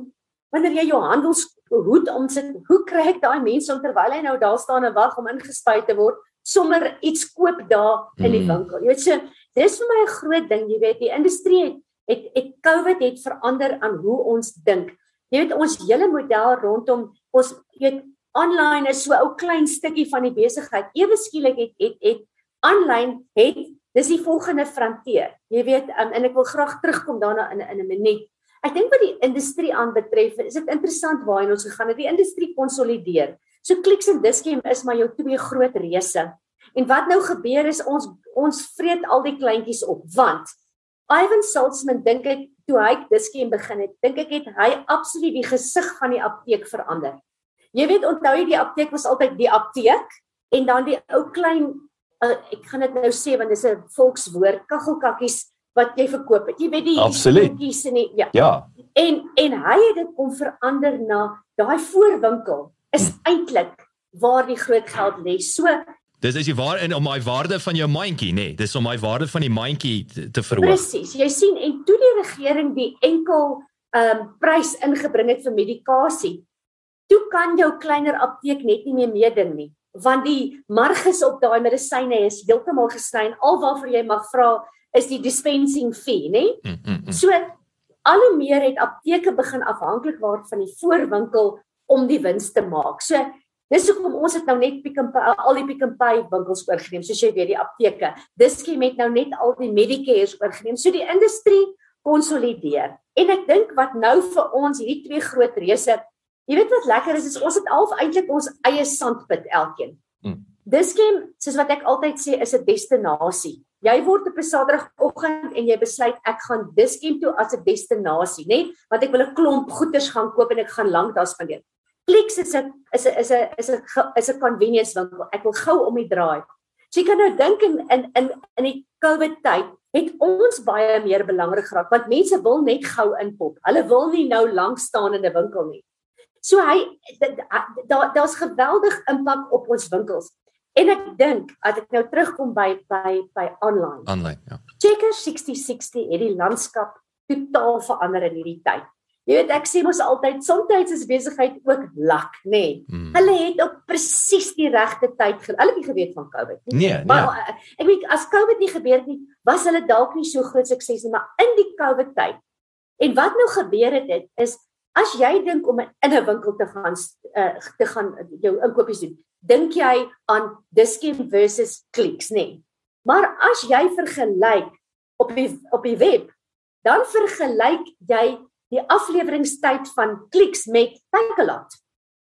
wanneer jy jou handelshoed omsit, hoe kry ek daai mense om terwyl hy nou daar staan en wag om ingespuit te word, sommer iets koop daar in die hmm. winkel. Jy weet so, dis vir my 'n groot ding, jy weet, die industrie het het, het COVID het verander aan hoe ons dink. Jy weet ons hele model rondom ons weet online is so 'n ou klein stukkie van die besigheid. Ewe skielik het het het aanlyn het dis die volgende frontier. Jy weet, um, en ek wil graag terugkom daarna in in 'n minuut. Ek dink wat die industrie aanbetref, is dit interessant waarheen ons gegaan het. Die industrie konsolideer. So Clicks en Dischem is maar jou twee groot reëse. En wat nou gebeur is ons ons vreet al die kleintjies op want Ivan Saltzman dink ek toe hy Dischem begin het, dink ek het hy absoluut die gesig van die apteek verander. Jy weet onthou jy die apteek was altyd die apteek en dan die ou klein uh, ek gaan dit nou sê want dis 'n volkswoord kaggelkakkies wat jy verkoop het. Jy weet die goedjies en die ja. Ja. En en hy het dit kom verander na daai voorwinkel is hmm. eintlik waar die groot geld lê. So Dis is die waar in om my waarde van jou mandjie, nê. Nee, dis om my waarde van die mandjie te, te verhoog. Presies. Jy sien en toe die regering die enkel ehm um, prys ingebring het vir medikasie, toe kan jou kleiner apteek net nie meer meeding nie, want die marges op daai medisyne is heeltemal gesny en alwaarvoor jy mag vra is die dispensing fee, nê? Mm, mm, mm. So al hoe meer het apteke begin afhanklik word van die voorwinkel om die wins te maak. So dis hoekom ons het nou net Pick n Pay al die Pick n Pay winkels oorgeneem, soos jy weet die apteke. Dis skiem het nou net al die Medicare's oorgeneem. So die industrie konsolideer. En ek dink wat nou vir ons hierdie twee groot reëse, jy weet wat lekker is, is ons het alf eintlik ons eie sandpit elkeen. Mm. Dis skiem, soos wat ek altyd sê, is 'n destinasie. Jy word op 'n Saterdagoggend en jy besluit ek gaan Dischem toe as 'n destinasie, nê? Want ek wil 'n klomp goederes gaan koop en ek gaan lank daar spandeer. Clicks is 'n is 'n is 'n is 'n is 'n convenience winkel. Ek wil gou om die draai. So jy kan nou dink in in in in die COVID tyd het ons baie meer belangrik geraak want mense wil net gou inpop. Hulle wil nie nou lank staan in 'n winkel nie. So hy daar daar's geweldig impak op ons winkels. En ek dink as ek nou terugkom by by by online. Online, ja. Checker 6060 het die landskap totaal verander in hierdie tyd. Jy weet ek sê mos altyd soms is besigheid ook lak, nê. Nee. Mm. Hulle het op presies die regte tyd hulle het nie geweet van COVID nie. Nee, maar nee. ek weet as COVID nie gebeur het nie, was hulle dalk nie so groot sukses nie, maar in die COVID tyd. En wat nou gebeur het, het is as jy dink om in 'n winkel te gaan uh, te gaan jou inkopies doen, dink jy aan Dischem versus Clicks, nê? Nee. Maar as jy vergelyk op die op die web, dan vergelyk jy die afleweringstyd van Clicks met Takealot.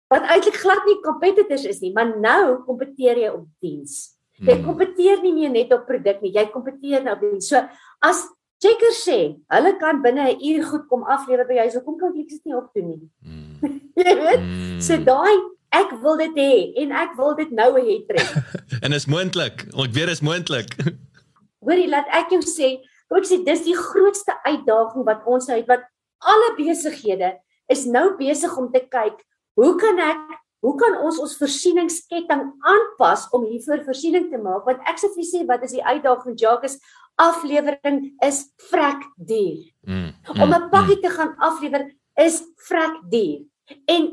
wat eintlik glad nie competitors is nie, maar nou kompeteer jy op diens. Jy Hmm. kompeteer nie meer net op produk nie, jy kompeteer nou op diens. So as Checker sê, hulle kan binne 'n uur goed kom aflewer by jou, so kom kan ek dit nie opdoen nie. Mm. Jy weet? Mm. So daai ek wil dit hê en ek wil dit nou hê trek. en is moontlik. Ek weet is moontlik. Hoorie, laat ek jou sê, kom ek sê dis die grootste uitdaging wat ons nou het wat alle besighede is nou besig om te kyk, hoe kan ek hoe kan ons ons voorsieningsketting aanpas om hiervoor voorsiening te maak? Want ek sê vir sê wat is die uitdaging Jacques? Aflewering is vrek duur. Mm. Om 'n pakkie te gaan aflewer is vrek duur. En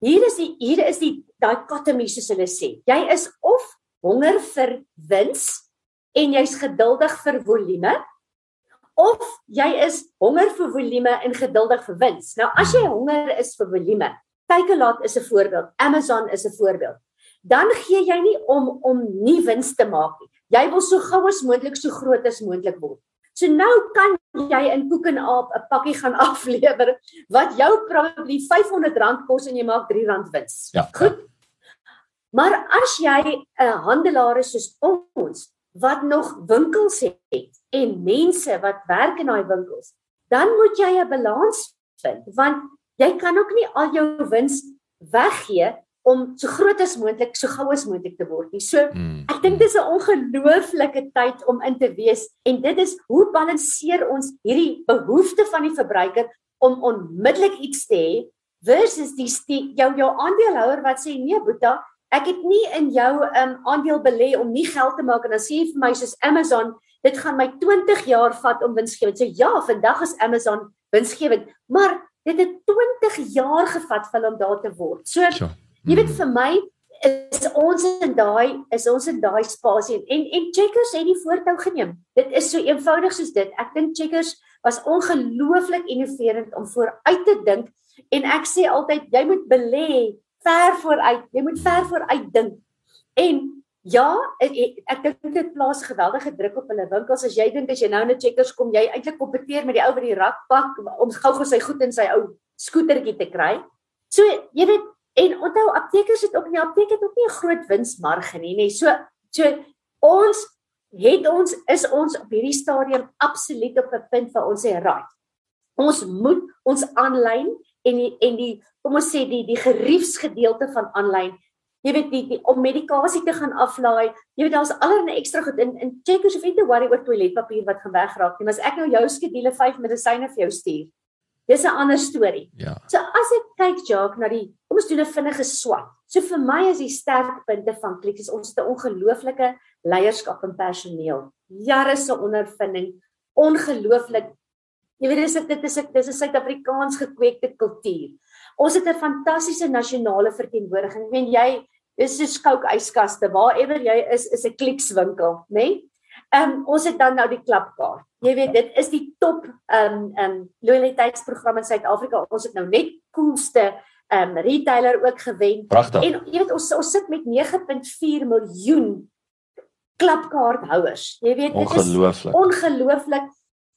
hier is die hier is die daai katemie soos hulle sê. Jy is of honger vir wins en jy's geduldig vir volume of jy is honger vir volume en geduldig vir wins. Nou as jy honger is vir volume, Takealot is 'n voorbeeld, Amazon is 'n voorbeeld. Dan gee jy nie om om nie wins te maak nie. Jy wil so gou as moontlik so groot as moontlik word. So nou kan jy in Koek en Aap 'n pakkie gaan aflewer wat jou probably R500 kos en jy maak R3 wins. Ja. Goed. Maar as jy 'n handelaar is soos ons wat nog winkels het en mense wat werk in daai winkels, dan moet jy 'n balans vind want jy kan ook nie al jou wins weggee om so groot as moontlik, so gou as moontlik te word nie. So Mm. Ek dink dis 'n ongelooflike tyd om in te wees en dit is hoe balanseer ons hierdie behoefte van die verbruiker om onmiddellik iets te hê versus die, die jou jou aandeelhouer wat sê nee Boeta, ek het nie in jou um, aandeel belê om nie geld te maak en dan sê jy vir my soos Amazon, dit gaan my 20 jaar vat om winsgewend. So ja, vandag is Amazon winsgewend, maar dit het 20 jaar gevat vir hom daar te word. So Sure. Jy weet vir my is ons in daai is ons in daai spasie en en Checkers het die voortou geneem. Dit is so eenvoudig soos dit. Ek dink Checkers was ongelooflik innoverend om vooruit te dink en ek sê altyd jy moet belê ver vooruit. Jy moet ver vooruit dink. En ja, ek, ek, ek dink dit plaas geweldige druk op hulle winkels as jy dink as jy nou na Checkers kom, jy eintlik kompeteer met die ou wat die rak pak om gou-gou sy goed in sy ou skootertjie te kry. So jy weet En onthou aptekers het ook nie apteek het ook nie 'n groot winsmarge nie, nê. So so ons het ons is ons op hierdie stadium absoluut op 'n punt waar ons sê right. Ons moet ons aanlyn en die en die kom ons sê die die geriefsgedeelte van aanlyn Jy weet die, die om medikasie te gaan aflaai. Jy weet daar's allerlei ekstra goed in in checkers of jy te worry oor toiletpapier wat gaan wegraak nie. Maar as ek nou jou skedule 5 medisyne vir jou stuur. Dis 'n ander storie. Ja. So as ek kyk Jacques na die kom ons doen 'n vinnige swat. So vir my is die sterkpunte van Klik is ons het 'n ongelooflike leierskap en personeel. Jare se ondervinding, ongelooflik. Jy weet dis dit is dit is 'n Suid-Afrikaans gekweekte kultuur. Ons het 'n fantastiese nasionale verteenwoordiging. Ek meen jy dis so skouk yskaste waarever jy is is 'n klikswinkel, né? Nee? Ehm um, ons het dan nou die klapkaart. Jy weet dit is die top ehm um, ehm um, loyaliteitsprogram in Suid-Afrika. Ons het nou net coolste ehm um, retailer ook gewen. Pragtig. En jy weet ons ons sit met 9.4 miljoen klapkaarthouers. Jy weet dit is Ongelooflik. ongelooflik.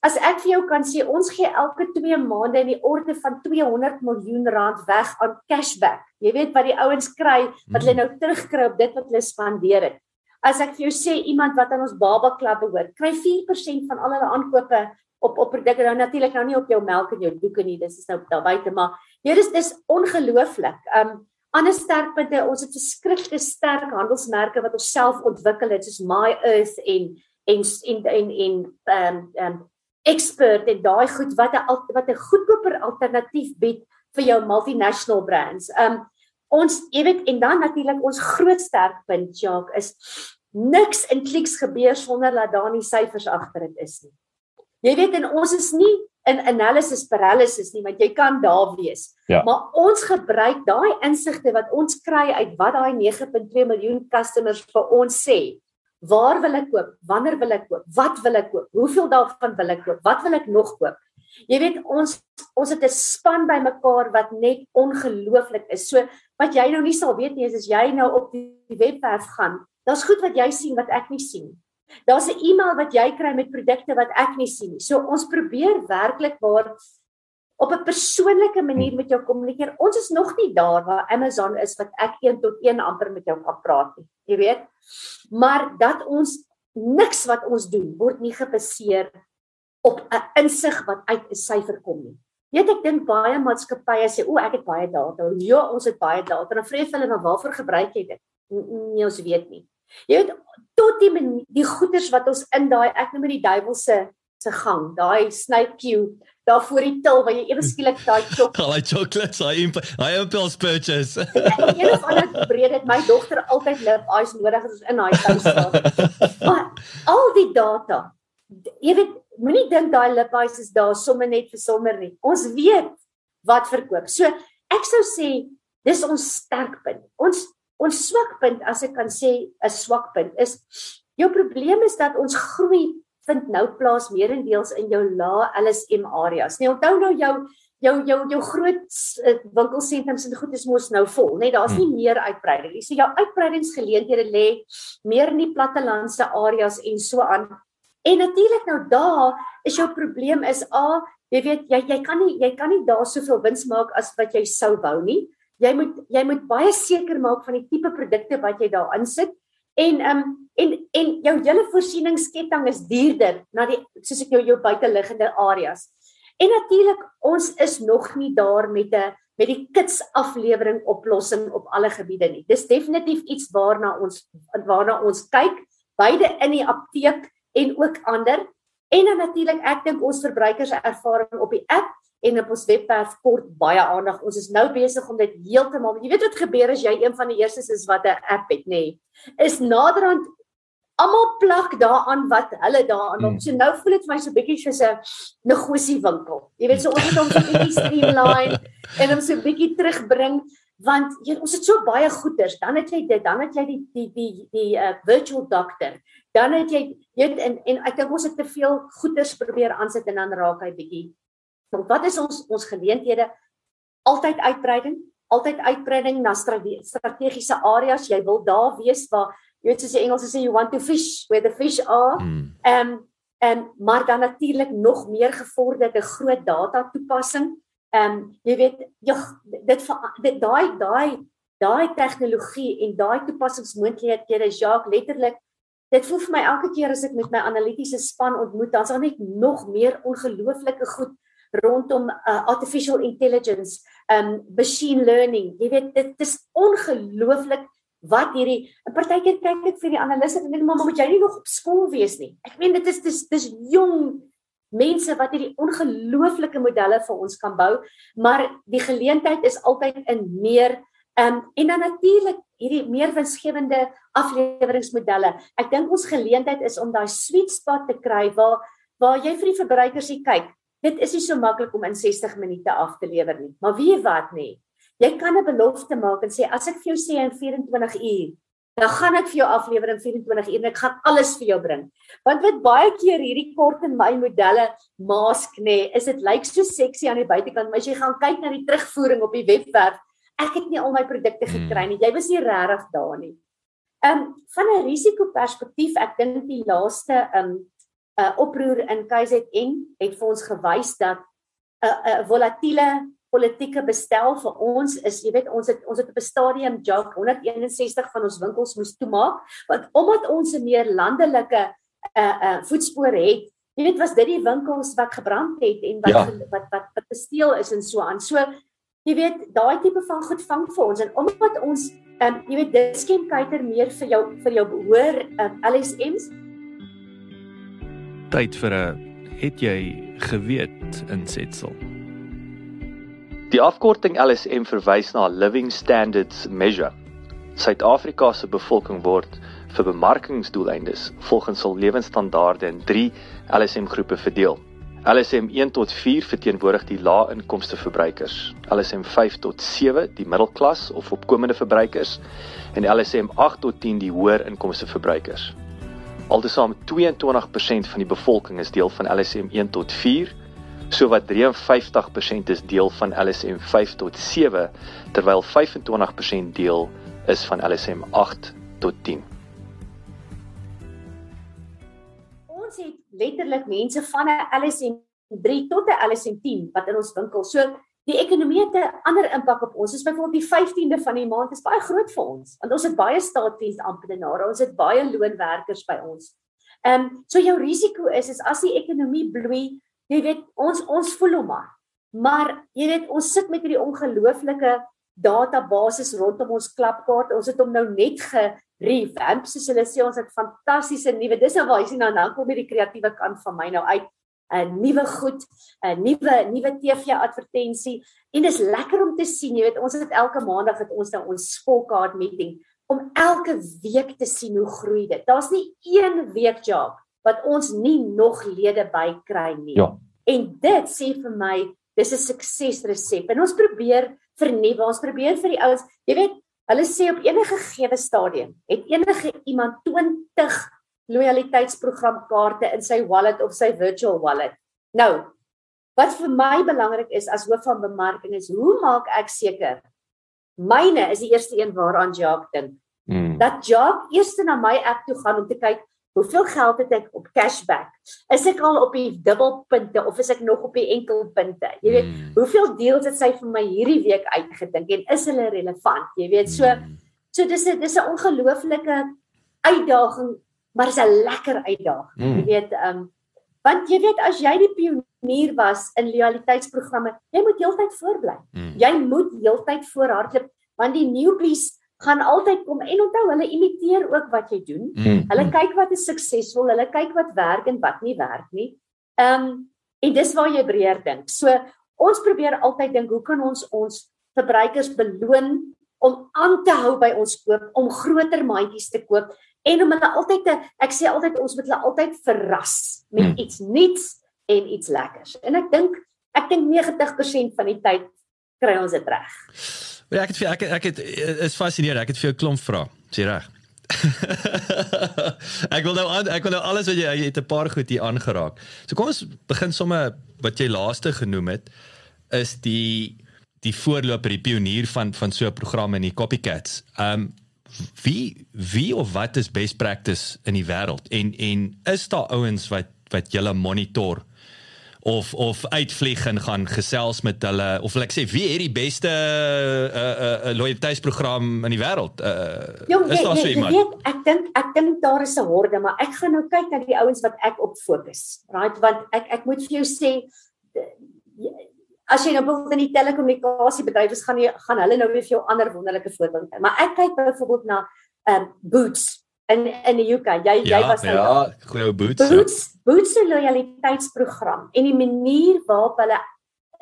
As ek vir jou kan sê ons gee elke 2 maande in die orde van 200 miljoen rand weg aan cashback. Jy weet wat die ouens kry wat hulle nou terugkry op dit wat hulle spandeer het. As ek vir jou sê iemand wat aan ons Baba Klub behoort, kry 4% van al hulle aankope op op produkte nou natuurlik nou nie op jou melk en jou doeke nie, dis is nou daar buite, maar hier is dis ongelooflik. Um ander sterkpunte, ons het verskriklik sterk handelsmerke wat ons self ontwikkel het soos My Earth en en en en en um um expert en daai goed wat 'n wat 'n goedkoper alternatief bied vir jou multinational brands. Um ons jy weet en dan natuurlik ons groot sterkpunt Jacques is niks in kliks gebeur sonder dat daar nie syfers agter dit is nie. Jy weet en ons is nie in analysis paralysis nie want jy kan daar wees. Ja. Maar ons gebruik daai insigte wat ons kry uit wat daai 9.2 miljoen customers vir ons sê. Waar wil ek koop? Wanneer wil ek koop? Wat wil ek koop? Hoeveel daarvan wil ek koop? Wat wil ek nog koop? Jy weet ons ons het 'n span bymekaar wat net ongelooflik is. So wat jy nou nie sal weet nie is as jy nou op die webwerf gaan, daar's goed wat jy sien wat ek nie sien nie. Daar's 'n e-mail wat jy kry met produkte wat ek nie sien nie. So ons probeer werklik waar op 'n persoonlike manier met jou kommunikeer. Ons is nog nie daar waar Amazon is wat ek 1 tot 1 amper met jou kan praat nie. Jy weet? Maar dat ons niks wat ons doen word nie gebaseer op 'n insig wat uit 'n syfer kom nie. Weet ek dink baie maatskappye sê o, ek het baie data. Ja, ons het baie data. Dan jy hulle maar waarvoor gebruik jy dit? Nee, ons weet nie. Jy weet tot die die goeders wat ons in daai ek noem dit die duiwelse se gang, daai queue daar voor die til waar jy ewe skielik daai. Al die chocolates, hy hy impulse purchase. Een of ander breed het my dogter altyd lip eyes nodig as ons in daai huis staan. Maar al die data, jy weet, moenie dink daai lip eyes is daar sommer net vir sommer nie. Ons weet wat verkoop. So ek sou sê dis ons sterkpunt. Ons ons swakpunt as ek kan sê 'n swakpunt is jou probleem is dat ons groei vind nou plaas meerendeels in jou lae LSM areas. Nee, onthou nou jou jou jou jou groot uh, winkelsentrums en goed is mos nou vol, né? Nee, Daar's nie hmm. meer uitbreiding nie. So jou uitbreidingsgeleenthede lê meer in die plattelandse areas en so aan. En natuurlik nou daar is jou probleem is a jy weet jy jy kan nie jy kan nie daar soveel wins maak as wat jy sou wou nie. Jy moet jy moet baie seker maak van die tipe produkte wat jy daar insit En ehm um, en en jou hele voorsieningsketting is duurder na die soos ek jou jou buiteliggende areas. En natuurlik ons is nog nie daar met 'n met die kits aflewering oplossing op alle gebiede nie. Dis definitief iets waarna ons waarna ons kyk beide in die apteek en ook ander. En dan natuurlik ek dink ons verbruikers ervaring op die app en op ons webwerf kort baie aandag. Ons is nou besig om dit heeltemal. Jy weet wat gebeur as jy een van die eerstes is wat 'n app het, nê? Nee, is naderhand almal plak daaraan wat hulle daaraan op. Hmm. So nou voel dit vir my so bietjie soos 'n negosie winkel. Jy weet so ons het hom so bietjie streamline en hom so bietjie terugbring want jy ons het so baie goeders. Dan het jy dit, dan het jy die die die die uh, virtual doctor. Dan het jy jy en en ek dink ons het te veel goeders probeer aansit en dan raak hy bietjie Want wat is ons ons geleenthede? Altyd uitbreiding, altyd uitbreiding na strategiese areas. Jy wil daar wees waar jy weet soos die Engelse sê you want to fish where the fish are. Hmm. Ehm mm. um, en um, maar dan natuurlik nog meer gevorderde groot data toepassing. Ehm um, jy weet jy dit dit daai daai daai tegnologie en daai toepassingsmoontlikhede is Jacques letterlik Dit voel vir my elke keer as ek met my analitiese span ontmoet, dan's daar net nog meer ongelooflike goed rondom uh, artificial intelligence, um machine learning. Jy weet dit is ongelooflik wat hierdie 'n partykeer kyk ek vir die analiste en dink maar moet jy nie nog op skool wees nie. Ek meen dit is dis dis jong mense wat hierdie ongelooflike modelle vir ons kan bou, maar die geleentheid is altyd in meer um en dan natuurlik hierdie meer winsgewende afleweringsmodelle. Ek dink ons geleentheid is om daai sweet spot te kry waar waar jy vir die verbruikers sê kyk, Dit is nie so maklik om in 60 minute af te lewer nie. Maar wie wat nie. Jy kan 'n belofte maak en sê as ek vir jou sê in 24 uur, dan gaan ek vir jou aflewer in 24 uur en ek gaan alles vir jou bring. Want wat baie keer hierdie kort en my modelle mask nê, is dit lyk so seksie aan die buitekant, maar as jy gaan kyk na die terugvoering op die webwerf, ek het nie al my produkte gekry nie. Jy was nie regtig daar nie. Ehm um, van 'n risikoperspektief, ek dink die laaste ehm um, uh, oproer in KZN het vir ons gewys dat 'n uh, 'n uh, volatiele politieke bestel vir ons is, jy weet, ons het ons het op 'n stadium job 161 van ons winkels moes toemaak want omdat ons 'n meer landelike 'n uh, 'n uh, voetspoor het, jy weet, was dit die winkels wat gebrand het en wat ja. wat wat wat gesteel is en so aan. So jy weet, daai tipe van goed vang vir ons en omdat ons um, jy weet, diskem kyker meer vir jou vir jou behoor uh, LSMs tyd vir 'n het jy geweet insetsel. Die afkorting LSM verwys na Living Standards Measure. Suid-Afrika se bevolking word vir bemarkingsdoeleindes volgens hul lewensstandaarde in 3 LSM groepe verdeel. LSM 1 tot 4 verteenwoordig die lae-inkomste verbruikers. LSM 5 tot 7 die middelklas of opkomende verbruikers en LSM 8 tot 10 die hoër-inkomste verbruikers. Altesaam 22% van die bevolking is deel van LSM 1 tot 4, sowat 53% is deel van LSM 5 tot 7, terwyl 25% deel is van LSM 8 tot 10. Ons het letterlik mense van 'n LSM 3 tot 'n LSM10 wat in ons winkel. So die ekonomie het 'n ander impak op ons. Dis byvoorbeeld die 15de van die maand is baie groot vir ons want ons het baie staatsdiensamptenare, ons het baie loonwerkers by ons. Ehm um, so jou risiko is is as die ekonomie bloei, jy weet ons ons voel hom maar. Maar jy weet ons sit met hierdie ongelooflike databasis rondom ons klapkaart. Ons het hom nou net gerevamp soos hulle sê ons het fantastiese nuwe. Dis nou waar jy sien dan dan kom hierdie kreatiewe kant van my nou uit. 'n nuwe goed, 'n nuwe nuwe TV advertensie en dis lekker om te sien, jy weet, ons het elke maandag het ons nou ons skoolkaart meeting om elke week te sien hoe groei dit. Daar's nie een week job wat ons nie nog lede by kry nie. Ja. En dit sê vir my, dis 'n suksesresep. En ons probeer vernuwe, ons probeer vir die ouens, jy weet, hulle sê op enige gegewe stadium het enige iemand 20 loyaliteitsprogramkaarte in sy wallet of sy virtual wallet. Nou, wat vir my belangrik is as hoof van bemarking is hoe maak ek seker myne is die eerste een waaraan Jacques dink. Mm. Dat Jacques eers na my app toe gaan om te kyk hoeveel geld het ek op cashback? Is ek al op die dubbelpunte of is ek nog op die enkelpunte? Jy weet, mm. hoeveel deals het sy vir my hierdie week uitgedink en is hulle relevant? Jy weet, so mm. so dis 'n dis 'n ongelooflike uitdaging maar is 'n lekker uitdaging. Mm. Jy weet, ehm um, want jy weet as jy die pionier was in loyaliteitsprogramme, jy moet heeltyd voorbly. Mm. Jy moet heeltyd voorhardloop want die newbies gaan altyd kom en onthou hulle imiteer ook wat jy doen. Mm. Hulle kyk wat is suksesvol, hulle kyk wat werk en wat nie werk nie. Ehm um, en dis waar jy breër dink. So ons probeer altyd dink hoe kan ons ons verbruikers beloon om aan te hou by ons koop, om groter mandjies te koop en om hulle altyd te ek sê altyd ons moet hulle altyd verras met hmm. iets nuuts en iets lekkers. En ek dink ek dink 90% van die tyd kry ons dit reg. Ja, ek het vir ek ek het is fascinerend. Ek het vir jou klomp vra. Sê reg. ek wil nou aan, ek wil nou alles wat jy jy het 'n paar goed hier aangeraak. So kom ons begin sommer wat jy laaste genoem het is die die voorloper, die pionier van van so 'n program in die copycats. Um, wie wie of wat is best practice in die wêreld? En en is daar ouens wat wat julle monitor of of uitvlieg en gaan gesels met hulle? Of wil ek sê wie het die beste uh uh loyaliteitsprogram in die wêreld? Uh Jong, is daar so iemand? weet, ek dink ek dink daar is 'n horde maar ek gaan nou kyk na die ouens wat ek op fokus right want ek ek moet vir jou sê as jy nou bijvoorbeeld in die telekommunikasiebedryf is gaan jy gaan hulle nou weer vir jou ander wonderlike voorbeelde kry. Maar ek kyk byvoorbeeld na ehm um, Boots in in die UK. Jy ja, jy was nou Ja, goeie Boots. Boots ja. Boots se loyaliteitsprogram en die manier waarop hulle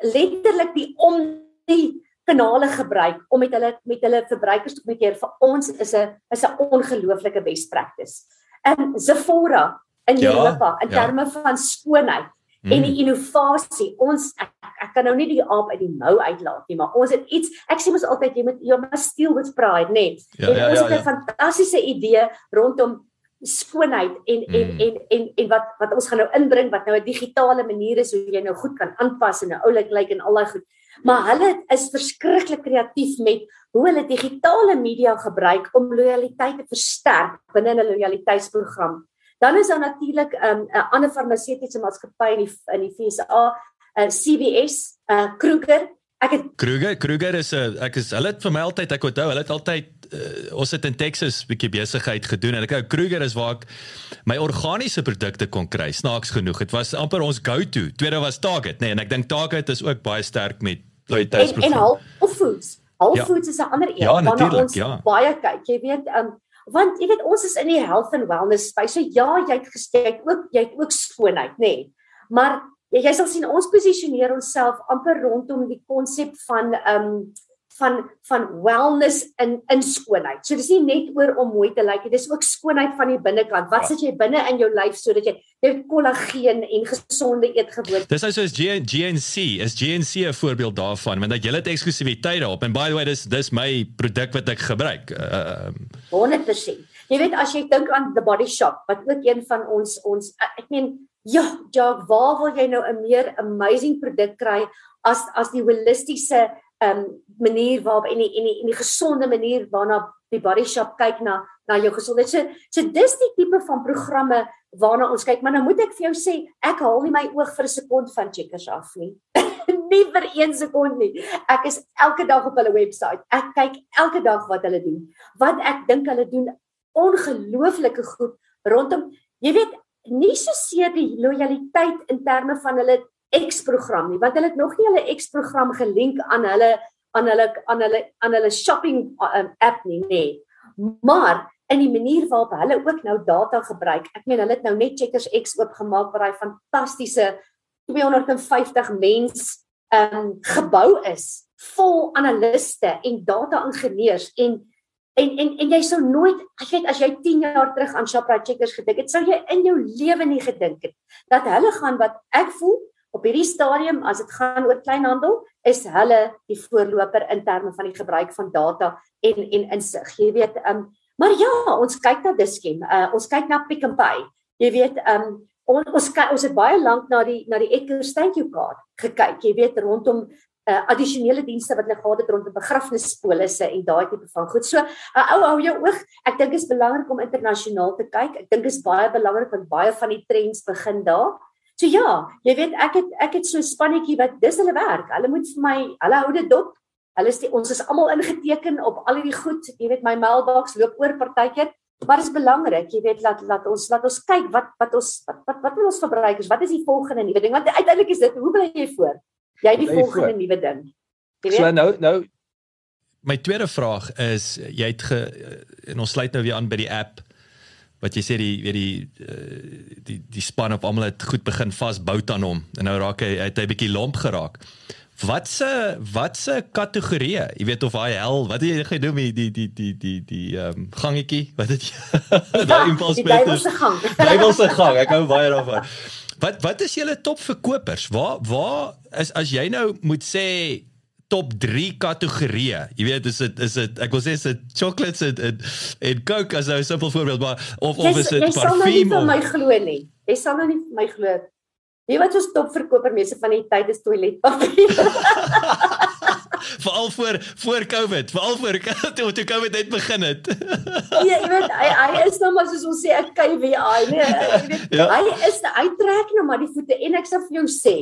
letterlik die om die kanale gebruik om met hulle met hulle verbruikers te kommunikeer vir ons is 'n is 'n ongelooflike best practice. Ehm um, Sephora in ja, Europa in ja. terme van skoonheid mm. en die innovasie. Ons ek, ek kan nou nie die aap uit die mou uitlaat nie, maar ons het iets ek sê mos altyd jy moet jy moet steal with pride, nê. Nee. Ja, ja, ons ja, het 'n ja. fantastiese idee rondom skoonheid en mm. en en en en wat wat ons gaan nou inbring wat nou 'n digitale manier is hoe jy nou goed kan aanpas en nou oulik lyk en al daai goed. Maar hulle is verskriklik kreatief met hoe hulle digitale media gebruik om lojaliteit te versterk binne 'n lojaliteitsprogram. Dan is daar natuurlik 'n um, 'n ander farmaseutiese maatskappy in die in die FSA, uh, CVS, uh, Kruger. Ek het Kruger, Kruger is 'n ek is hulle het vir my altyd ek onthou, hulle het altyd uh, ons het in Texas 'n bietjie besigheid gedoen en ek kyk Kruger is waar ek my organiese produkte kon kry. Snaaks genoeg. Dit was amper ons go-to. Tweede was Target, nê, nee, en ek dink Target is ook baie sterk met loyaliteitsprogram. En, en Whole Foods. Whole ja. Foods is 'n ander een ja, waarna ons ja. baie kyk. Jy weet, um, want jy weet ons is in die health and wellness space. So ja, jy het gesê ook jy het ook skoonheid, nê. Nee. Maar jy, jy sal sien ons posisioneer onsself amper rondom die konsep van ehm um, van van wellness in in skoonheid. So dis nie net oor om mooi te lyk nie, dis ook skoonheid van die binnekant. Wat ja. sit jy binne in jou lyf sodat jy jy kollageen en gesonde eetgewoontes. Dis nou soos GNC, is GNC 'n voorbeeld daarvan want dat jy het eksklusiwiteit daarop en by the way dis dis my produk wat ek gebruik. Ehm uh, 100%. Jy weet as jy dink aan the body shop wat ook een van ons ons ek meen ja, Jacques, waar wil jy nou 'n meer amazing produk kry as as die holistiese um manier waarop en die en die die gesonde manier waarna die body shop kyk na na jou gesondheid. So so dis die tipe van programme waarna ons kyk, maar nou moet ek vir jou sê, ek haal nie my oog vir 'n sekond van Checkers af nie. nie vir 1 sekond nie. Ek is elke dag op hulle webwerf. Ek kyk elke dag wat hulle doen. Wat ek dink hulle doen ongelooflike goed rondom jy weet nie so seer die lojaliteit in terme van hulle X-program nie, want hulle het nog nie hulle X-program gelink aan hulle aan hulle aan hulle aan hulle shopping um, app nie, nê. Nee. Maar in die manier waarop hulle ook nou data gebruik. Ek meen hulle het nou net Checkers X oopgemaak waar daai fantastiese 250 mens um gebou is vol analiste en data ingenieurs en en en en jy sou nooit ek weet as jy 10 jaar terug aan Shoprite Checkers gedink het sou jy in jou lewe nie gedink het dat hulle gaan wat ek voel op hierdie stadium as dit gaan oor kleinhandel is hulle die voorloper in terme van die gebruik van data en en insig. Jy weet, ehm um, maar ja, ons kyk na Dischem. Uh, ons kyk na Pick n Pay. Jy weet, ehm um, on, ons kyk, ons het baie lank na die na die Eckers thank you card gekyk. Jy weet rondom uh, addisionele dienste wat hulle gehad het rondom begrafnispolisse en daai tipe van goed. So, uh, ou hou jou oog. Ek dink dit is belangrik om internasionaal te kyk. Ek dink dit is baie belangrik want baie van die trends begin daar. So ja, jy weet ek het ek het so 'n spannetjie wat dis hulle werk. Hulle moet vir my, hulle hou dit dop. Hulle is die, ons is almal ingeteken op al hierdie goed. Jy weet my mailbox loop oor partykeer. Maar dit is belangrik, jy weet laat laat ons laat ons kyk wat wat ons wat wat, wat wil ons verbruikers? Wat is die volgende nuwe ding? Want uiteindelik is dit hoe bly jy voor? Jy die volgende nuwe ding. Jy weet. So nou nou my tweede vraag is jy het ge, en ons sluit nou weer aan by die app wat jy sê die weet die uh, die die span op almal het goed begin vasbou aan hom en nou raak hy het hy 'n bietjie lomp geraak. Wat se wat se kategorie? Jy weet of hy hel, wat het jy gedoen met die die die die die ehm um, gangetjie? Wat het jy daai impuls met? Die duiwelse gang. Duiwelse gang. Ek hou baie daarvan. Wat wat is julle topverkopers? Waar waar is as jy nou moet sê top 3 kategorieë. Jy weet is dit is dit ek wil sê is dit chocolates en en, en Coke as nou 'n simpel voorbeeld maar of of is dit parfuum? Jy sal nou nie vir my glo nie. Jy sal nou nie vir my glo. Wie wat ons topverkoper meeste van die tyd is toiletpapier. veral voor voor Covid, veral voor toe toe Covid net begin het. ja, jy weet hy hy is nou maar soos ons sê 'n KVI, nee, jy weet ja. hy is hy trek nou maar die voete en ek sê vir jou sê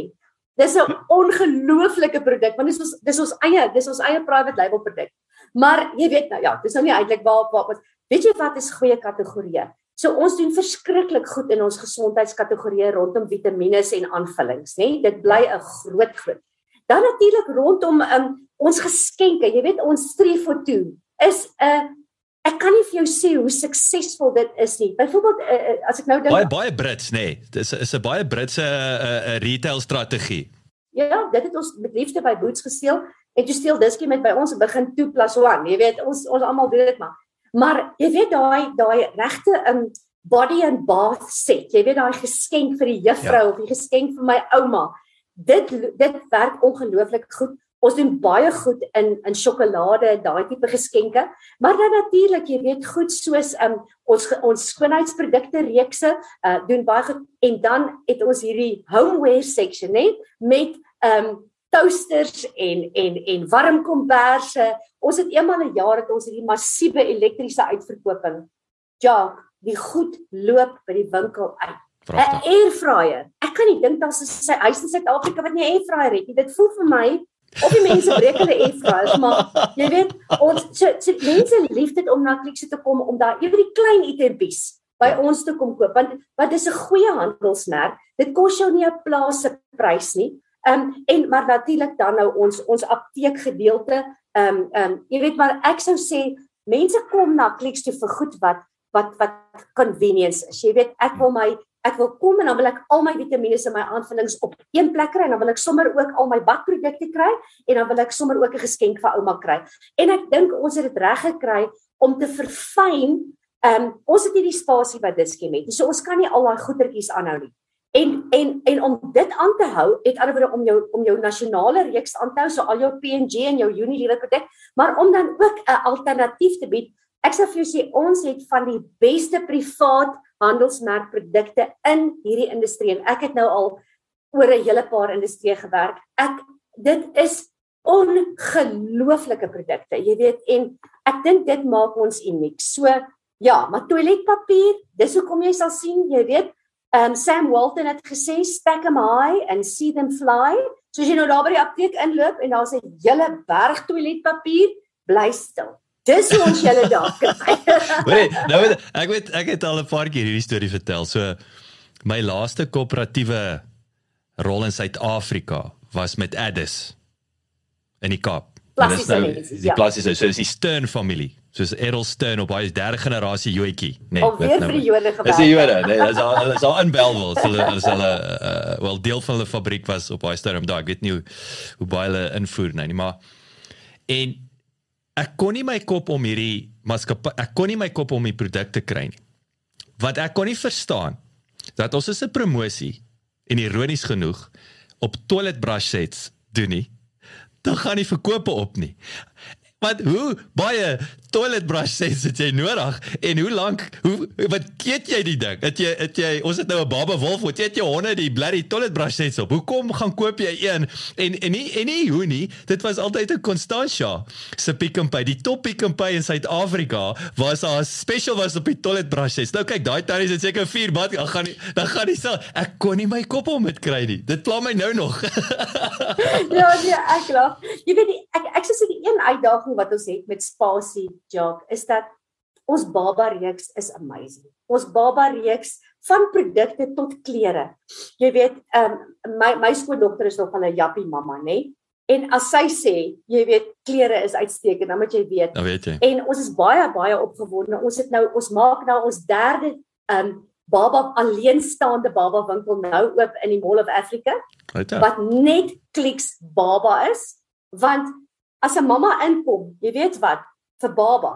Dis 'n ongelooflike produk want dis ons dis ons eie dis ons eie private label produk. Maar jy weet nou ja, dis nou nie eintlik waar waar weet jy wat is goeie kategorieë. So ons doen verskriklik goed in ons gesondheidskategorieë rondom vitamiene en aanvullings, nê? Dit bly 'n groot groot. Dan natuurlik rondom um, ons geskenke. Jy weet ons streef for two is 'n Ek kan nie vir jou sê hoe suksesvol dit is nie. Byvoorbeeld uh, as ek nou dink baie baie Brits nê. Nee. Dis is 'n baie Britse 'n uh, uh, retail strategie. Ja, dit het ons met liefde by Boots gesteel en jy steel diskie met by ons begin 2 + 1. Jy weet ons ons almal doen dit maar. Maar jy weet daai daai regte um body and bath set. Jy weet daai geskenk vir die juffrou ja. of die geskenk vir my ouma. Dit dit werk ongelooflik goed. Ons doen baie goed in in sjokolade en daai tipe geskenke, maar dan natuurlik, jy weet, goed soos um, ons ons skoonheidsprodukte reekse uh doen baie goed en dan het ons hierdie homeware section, né, met um toasters en en en warm komberse. Ons het eenmal 'n jaar het ons hierdie massiewe elektriese uitverkoping. Ja, die goed loop by die winkel uit. 'n Air fryer. Ek kan nie dink daar's 'n huis in Suid-Afrika wat nie 'n air fryer het nie. Dit voel vir my Of die mense breek hulle airfryers, maar jy weet, ons so, so mense lief dit om na Klikse te kom om daai ewe die klein iterbies by ons te kom koop want wat is 'n goeie handelsmerk. Dit kos jou nie 'n plaaslike prys nie. Ehm um, en maar natuurlik dan nou ons ons apteek gedeelte ehm um, ehm um, jy weet maar ek sou sê mense kom na Klikse vir goed wat wat wat convenience is. Jy weet ek wil my ek wil kom en dan wil ek al my vitamiene en my aanvullings op een plek kry en dan wil ek sommer ook al my badprodukte kry en dan wil ek sommer ook 'n geskenk vir ouma kry. En ek dink ons het dit reg gekry om te verfyn. Ehm um, ons het hierdie spasie wat Diskem het. So ons kan nie al daai goedertjies aanhou nie. En en en om dit aan te hou, het anderswoorde om jou om jou nasionale reeks aan te hou, so al jou P&G en jou Unilever produk, maar om dan ook 'n alternatief te bied. Ek sê vir jou sê ons het van die beste privaat handelsmerkprodukte in hierdie industrie en ek het nou al oor 'n hele paar industrieë gewerk. Ek dit is ongelooflike produkte. Jy weet en ek dink dit maak ons uniek. So Ja, maar toiletpapier, dis hoekom jy sal sien, jy weet, um Sam Walton het gesê stack them high and see them fly. So as jy nou daar by die apteek inloop en daar's 'n hele berg toiletpapier, bly stil. Dis hoe ons julle daar kry. Weet, nou weet, ek weet ek het al 'n paar keer hierdie storie vertel. So my laaste koöperatiewe rol in Suid-Afrika was met Addis in die Kaap. Plastiese nou mense, die ja. plastiese, so dis die Stern familie. Soos Errol Stern op hy is derde generasie Joetjie, nee. Alweer wat vir nou- die Jode gewerk. Dis die Jode, nee, dis al dis al in Bellville. So hulle is hulle uh, wel deel van hulle fabriek was op daai stadium daar. Ek weet nie hoe hoe baie hulle invoer nou nie, maar en ek kon nie my kop om hierdie maatskappy ek kon nie my kop om die produkte kry nie. Want ek kon nie verstaan dat ons is 'n promosie en ironies genoeg op toilet brush sets doen nie. Dan gaan die verkope op nie. Want hoe baie toilet brush sets het jy nodig en hoe lank hoe wat keet jy die ding? Het jy het jy ons het nou 'n baba wolf, wat jy het jy honde die bloody toilet brush sets op. Hoekom gaan koop jy een en en nie en nie hoe nie. Dit was altyd 'n Constantia se Pick n Pay. Die top Pick n Pay in Suid-Afrika was daar 'n special was op die toilet brush sets. Nou kyk, daai tannies het seker 4 bad, dan gaan nie dan gaan nie sal. Ek kon nie my kop om dit kry nie. Dit pla my nou nog. ja, nee, ek lag. Jy weet die, ek ek sê die een uitdaging wat ons het met spasie job is dat ons baba reeks is amazing. Ons baba reeks van produkte tot klere. Jy weet, ehm um, my my skoondogter is nog 'n jappie mamma, nê? En as sy sê, jy weet, klere is uitstekend, dan moet jy weet. Nou weet jy. En ons is baie baie opgewonde. Ons het nou ons maak nou ons derde ehm um, baba alleenstaande baba winkel nou oop in die Mall of Africa ja. wat net kliks baba is want as 'n mamma inkom jy weet wat vir baba.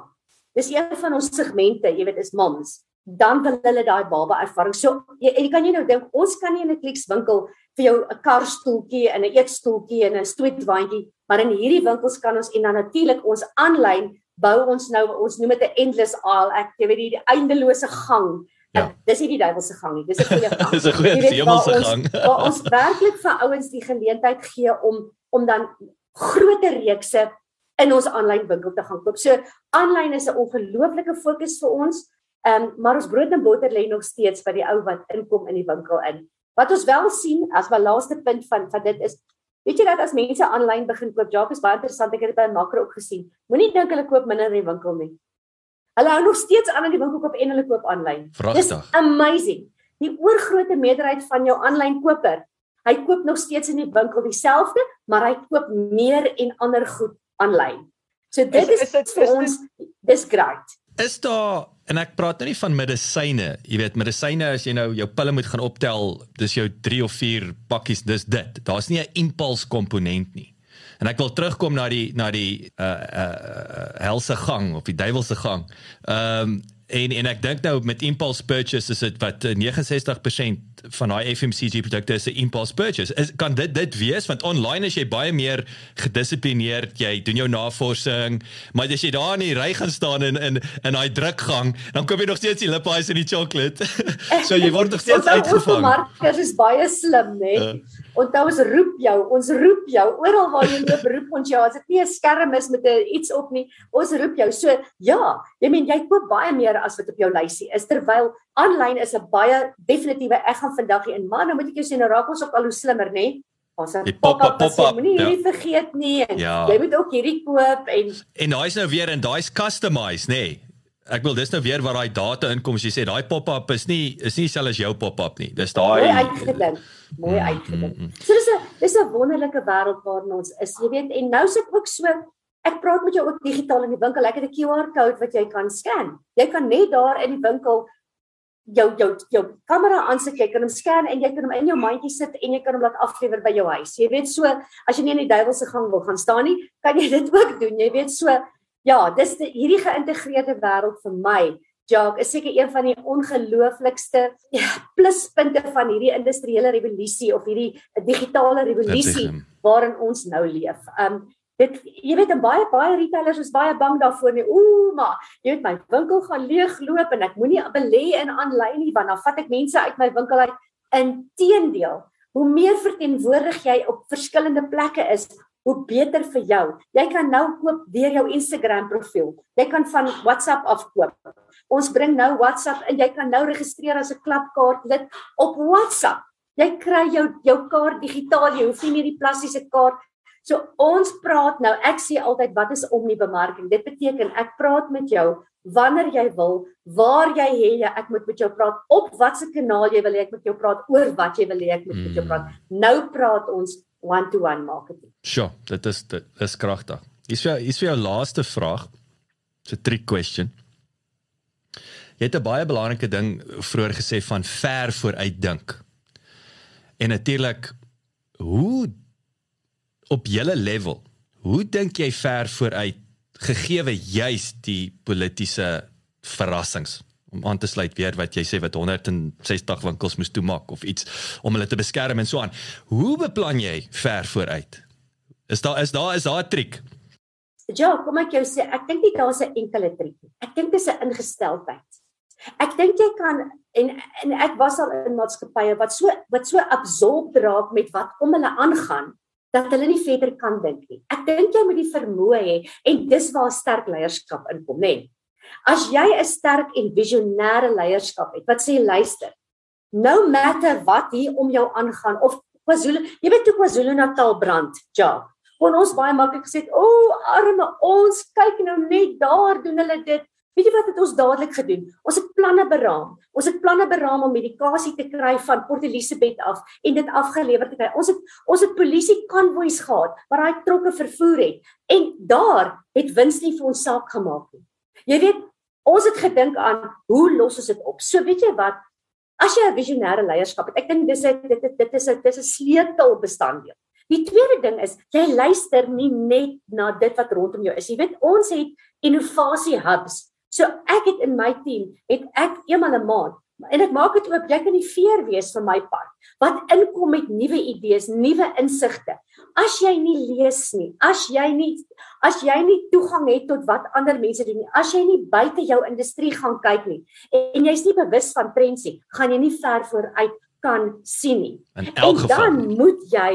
Dis een van ons segmente jy weet is moms dan wil hulle daai baba ervaring. So jy, jy kan jy nou dink ons kan nie in 'n kliks winkel vir jou 'n karstoeltjie en 'n eetstoeltjie en 'n stoetwandjie maar in hierdie winkels kan ons en dan natuurlik ons aanlyn bou ons nou ons noem dit 'n endless aisle ek jy weet die, die eindelose gang. Ja. dis nie die duiwelse gang nie dis 'n goeie gang. Dis 'n goeie Jy weet, waar hemelse ons- gang. waar ons werklik vir ouens die geleentheid gee om om dan groter reekse in ons aanlyn winkel te gaan koop. So aanlyn is 'n ongelooflike fokus vir ons. Ehm um, maar ons brood en botter lê nog steeds by die ou wat inkom in die winkel in. Wat ons wel sien as my laaste punt van van dit is weet jy dat as mense aanlyn begin koop, Jacques is baie interessant, ek het dit by Makro ook gesien. Moenie dink hulle koop minder in die winkel nie. Hulle hou nog steeds aan in die winkel koop en hulle koop aanlyn. Dis amazing. Die oorgrootste meerderheid van jou aanlyn koper, hy koop nog steeds in die winkel dieselfde, maar hy koop meer en ander goed aanlyn. So dit Is- is, is dit- vir is dit- ons dis great. Is daar en ek praat nou nie van medisyne, jy weet medisyne as jy nou jou pille moet gaan optel, dis jou 3 of 4 pakkies, dis dit. Daar's nie 'n impuls komponent nie. En ek wil terugkom na die na die uh uh helse gang of die duiwelse gang. Ehm um, en en ek dink nou met impulse purchase is dit wat uh, 69% van daai FMCG produkte is 'n impulse purchase. Is kan dit dit wees want online is jy baie meer gedissiplineerd, jy doen jou navorsing, maar as jy daar in die ry gaan staan in in in daai drukgang, dan koop jy nog steeds die lippies en die chocolate. so jy word nog steeds uitgevang. bemarkers is baie slim, né? Ja. Onthou ons roep jou, ons roep jou oral waar jy loop, roep ons jou. As dit nie 'n skerm is met 'n iets op nie, ons roep jou. So ja, jy meen jy koop baie meer as wat op jou lysie is terwyl aanlyn is 'n baie definitiewe ek gaan vandag hier in maar nou moet ek jou sê nou raak ons ook al hoe slimmer, né? Ons het pop-up, pop-up, Moenie ja. hierdie vergeet nie. En Ja. Jy moet ook hierdie koop en En daai's nou weer en daai's customized, nê. Nee. Ek wil dis nou weer waar daai data inkom as jy sê daai pop-up is nie is nie selfs jou pop-up nie. Dis daai mooi uitgedink. Mooi Mm, uitgedink. mm, mm. So dis 'n dis 'n wonderlike wêreld waarin ons is. Jy weet, en nou sit ook so ek praat met jou ook digitaal in die winkel. Ek het 'n QR-kode wat jy kan scan. Jy kan net daar in die winkel jou jou jou kamera aansit, jy kan hom scan en jy kan hom in jou mandjie sit en jy kan hom laat aflewer by jou huis. Jy weet so, as jy nie in die duiwelse gang wil gaan staan nie, kan jy dit ook doen. Jy weet so, ja, dis die, hierdie geïntegreerde wêreld vir my Jacques is seker een van die ongelooflikste ja, pluspunte van hierdie industriële revolusie of hierdie digitale revolusie waarin ons nou leef. Um dit jy weet en baie baie retailers is baie bang daarvoor nie. Ooh, maar jy weet my winkel gaan leegloop en ek moenie belê in aanlyn nie want dan vat ek mense uit my winkel uit. Inteendeel, hoe meer verteenwoordig jy op verskillende plekke is, hoe beter vir jou. Jy kan nou koop deur jou Instagram profiel. Jy kan van WhatsApp af koop. Ons bring nou WhatsApp en jy kan nou registreer as 'n klapkaart lid op WhatsApp. Jy kry jou jou kaart digitaal, jy hoef nie meer die plastiese kaart. So ons praat nou, ek sê altyd wat is om die bemarking? Dit beteken ek praat met jou wanneer jy wil, waar jy hê ek moet met jou praat, op watter kanaal jy wil hê ek moet jou praat, oor wat jy wil hê ek moet met jou hmm. praat. Nou praat ons one-to-one -one marketing. Sjoe, dit is dit is kragtig. Is vir is vir jou laaste vraag. It's a trick question. Jy het 'n baie belangrike ding vroeër gesê van ver vooruit dink. En natuurlik hoe op julle level, hoe dink jy ver vooruit gegeewe juis die politieke verrassings om aan te sluit weer wat jy sê wat 160 winkels moes toemaak of iets om hulle te beskerm en so aan. Hoe beplan jy ver vooruit? Is daar is daar is daar 'n triek? Ja, kom ek jou sê, ek dink nie daar's 'n enkele triek nie. Ek dink dis 'n ingesteldheid. Ek dink jy kan en en ek was al in maatskappye wat so wat so absorb raak met wat om hulle aangaan dat hulle nie verder kan dink nie. Ek dink jy moet die vermoë hê en dis waar sterk leierskap inkom, nê. As jy 'n sterk en visionêre leierskap het wat sê luister, no matter wat hier om jou aangaan of KwaZulu, jy weet toe KwaZulu-Natal brand, ja. Kon ons baie maklik gesê, "O, oh, arme ons, kyk nou net daar doen hulle dit." Weet jy wat het ons dadelik gedoen? Ons het planne beraam. Ons het planne beraam om medikasie te kry van Port Elizabeth af en dit afgelewer te kry. Ons het ons het polisie konvois gehad wat daai trokke vervoer het en daar het wins nie vir ons saak gemaak nie. Jy weet, ons het gedink aan hoe los ons dit op? So weet jy wat? As jy 'n visionêre leierskap het, ek dink dis 'n dit dit is 'n dis 'n sleutel bestanddeel. Die tweede ding is jy luister nie net na dit wat rondom jou is. Jy weet, ons het innovasie hubs So ek het in my team het ek eenmal 'n maand en ek maak dit oop jy kan die veer wees vir my pad wat inkom met nuwe idees, nuwe insigte. As jy nie lees nie, as jy nie as jy nie toegang het tot wat ander mense doen nie, as jy nie buite jou industrie gaan kyk nie en jy's nie bewus van trends nie, gaan jy nie ver vooruit kan sien nie. In elk geval dan moet jy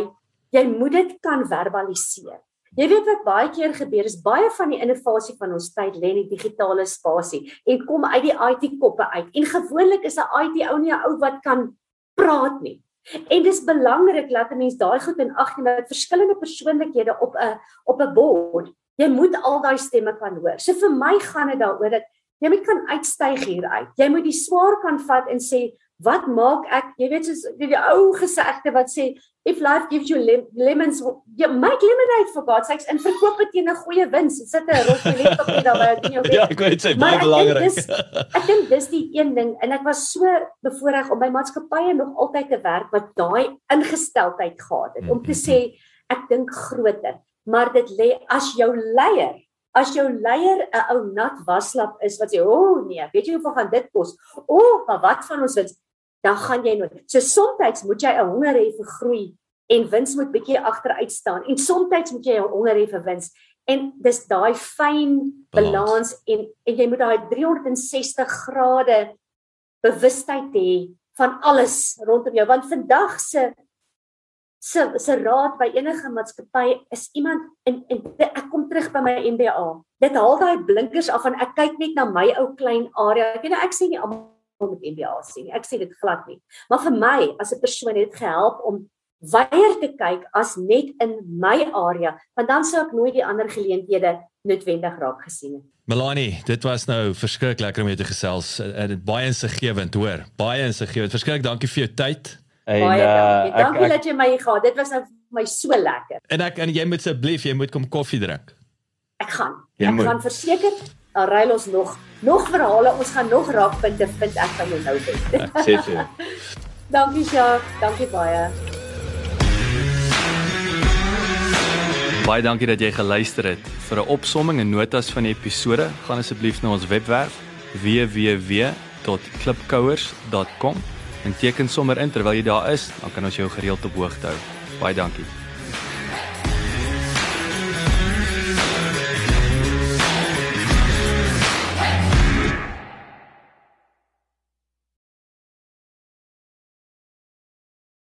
jy moet dit kan verbaliseer. Jy weet wat baie keer gebeur is baie van die innovasie van ons tyd lê in die digitale spasie en kom uit die IT koppe uit. En gewoonlik is 'n IT ou nie 'n ou wat kan praat nie. En dis belangrik dat 'n mens daai goed in ag neem met verskillende persoonlikhede op 'n op 'n bord. Jy moet al daai stemme kan hoor. So vir my gaan dit daaroor dat jy moet kan uitstyg hier uit. Jy moet die swaar kan vat en sê wat maak ek jy weet soos die, die ou gesegde wat sê if life gives you lem lemons you make lemonade for god sakes en verkoop dit teen 'n goeie wins sit 'n rotjie laptop hier daarby in jou ja ek weet sê baie belangrik ek dink dis die een ding en ek was so bevoorreg om by maatskappye nog altyd te werk wat daai ingesteldheid gehad het om te mhm. sê ek dink groter maar dit lê as jou leier As jou leier 'n ou nat waslap is wat sê, "O oh, nee, weet jy hoeveel gaan dit kos? O, oh, maar wat van ons wins? Dan gaan jy nooit. So soms moet jy 'n honger hê vir groei en wins moet bietjie agteruit staan en soms moet jy 'n honger hê vir wins. En dis daai fyn balans en en jy moet daai 360 grade bewustheid hê van alles rondom jou want vandag se se se raad by enige maatskappy is iemand en en ek kom terug by my MBA. Dit haal daai blinkers af en ek kyk net na my ou klein area. Ek weet nou ek sê nie almal met MBA sien nie. Ek sê dit glad nie. Maar vir my as 'n persoon het dit gehelp om weier te kyk as net in my area, want dan sou ek nooit die ander geleenthede noodwendig raak gesien het. Melanie, dit was nou verskriklik lekker om jou te gesels en dit baie insiggewend, hoor. Baie insiggewend. Verskriklik dankie vir jou tyd. En baie dankie. Uh, dankie ek, dat jy my gehad. Dit was nou vir my so lekker. En ek en jy moet asseblief, jy moet kom koffie drink. Ek gaan. Jy ek moet. gaan verseker dan ry ons nog nog verhale. Ons gaan nog raakpunte vind ek van jou nou weet. Sê jy. dankie Jacques, dankie baie. Baie dankie dat jy geluister het. Vir 'n opsomming en notas van die episode, gaan asseblief na ons webwerf www.klipkouers.com en teken sommer in terwyl jy daar is, dan kan ons jou gereeld op hoogte hou. Baie dankie.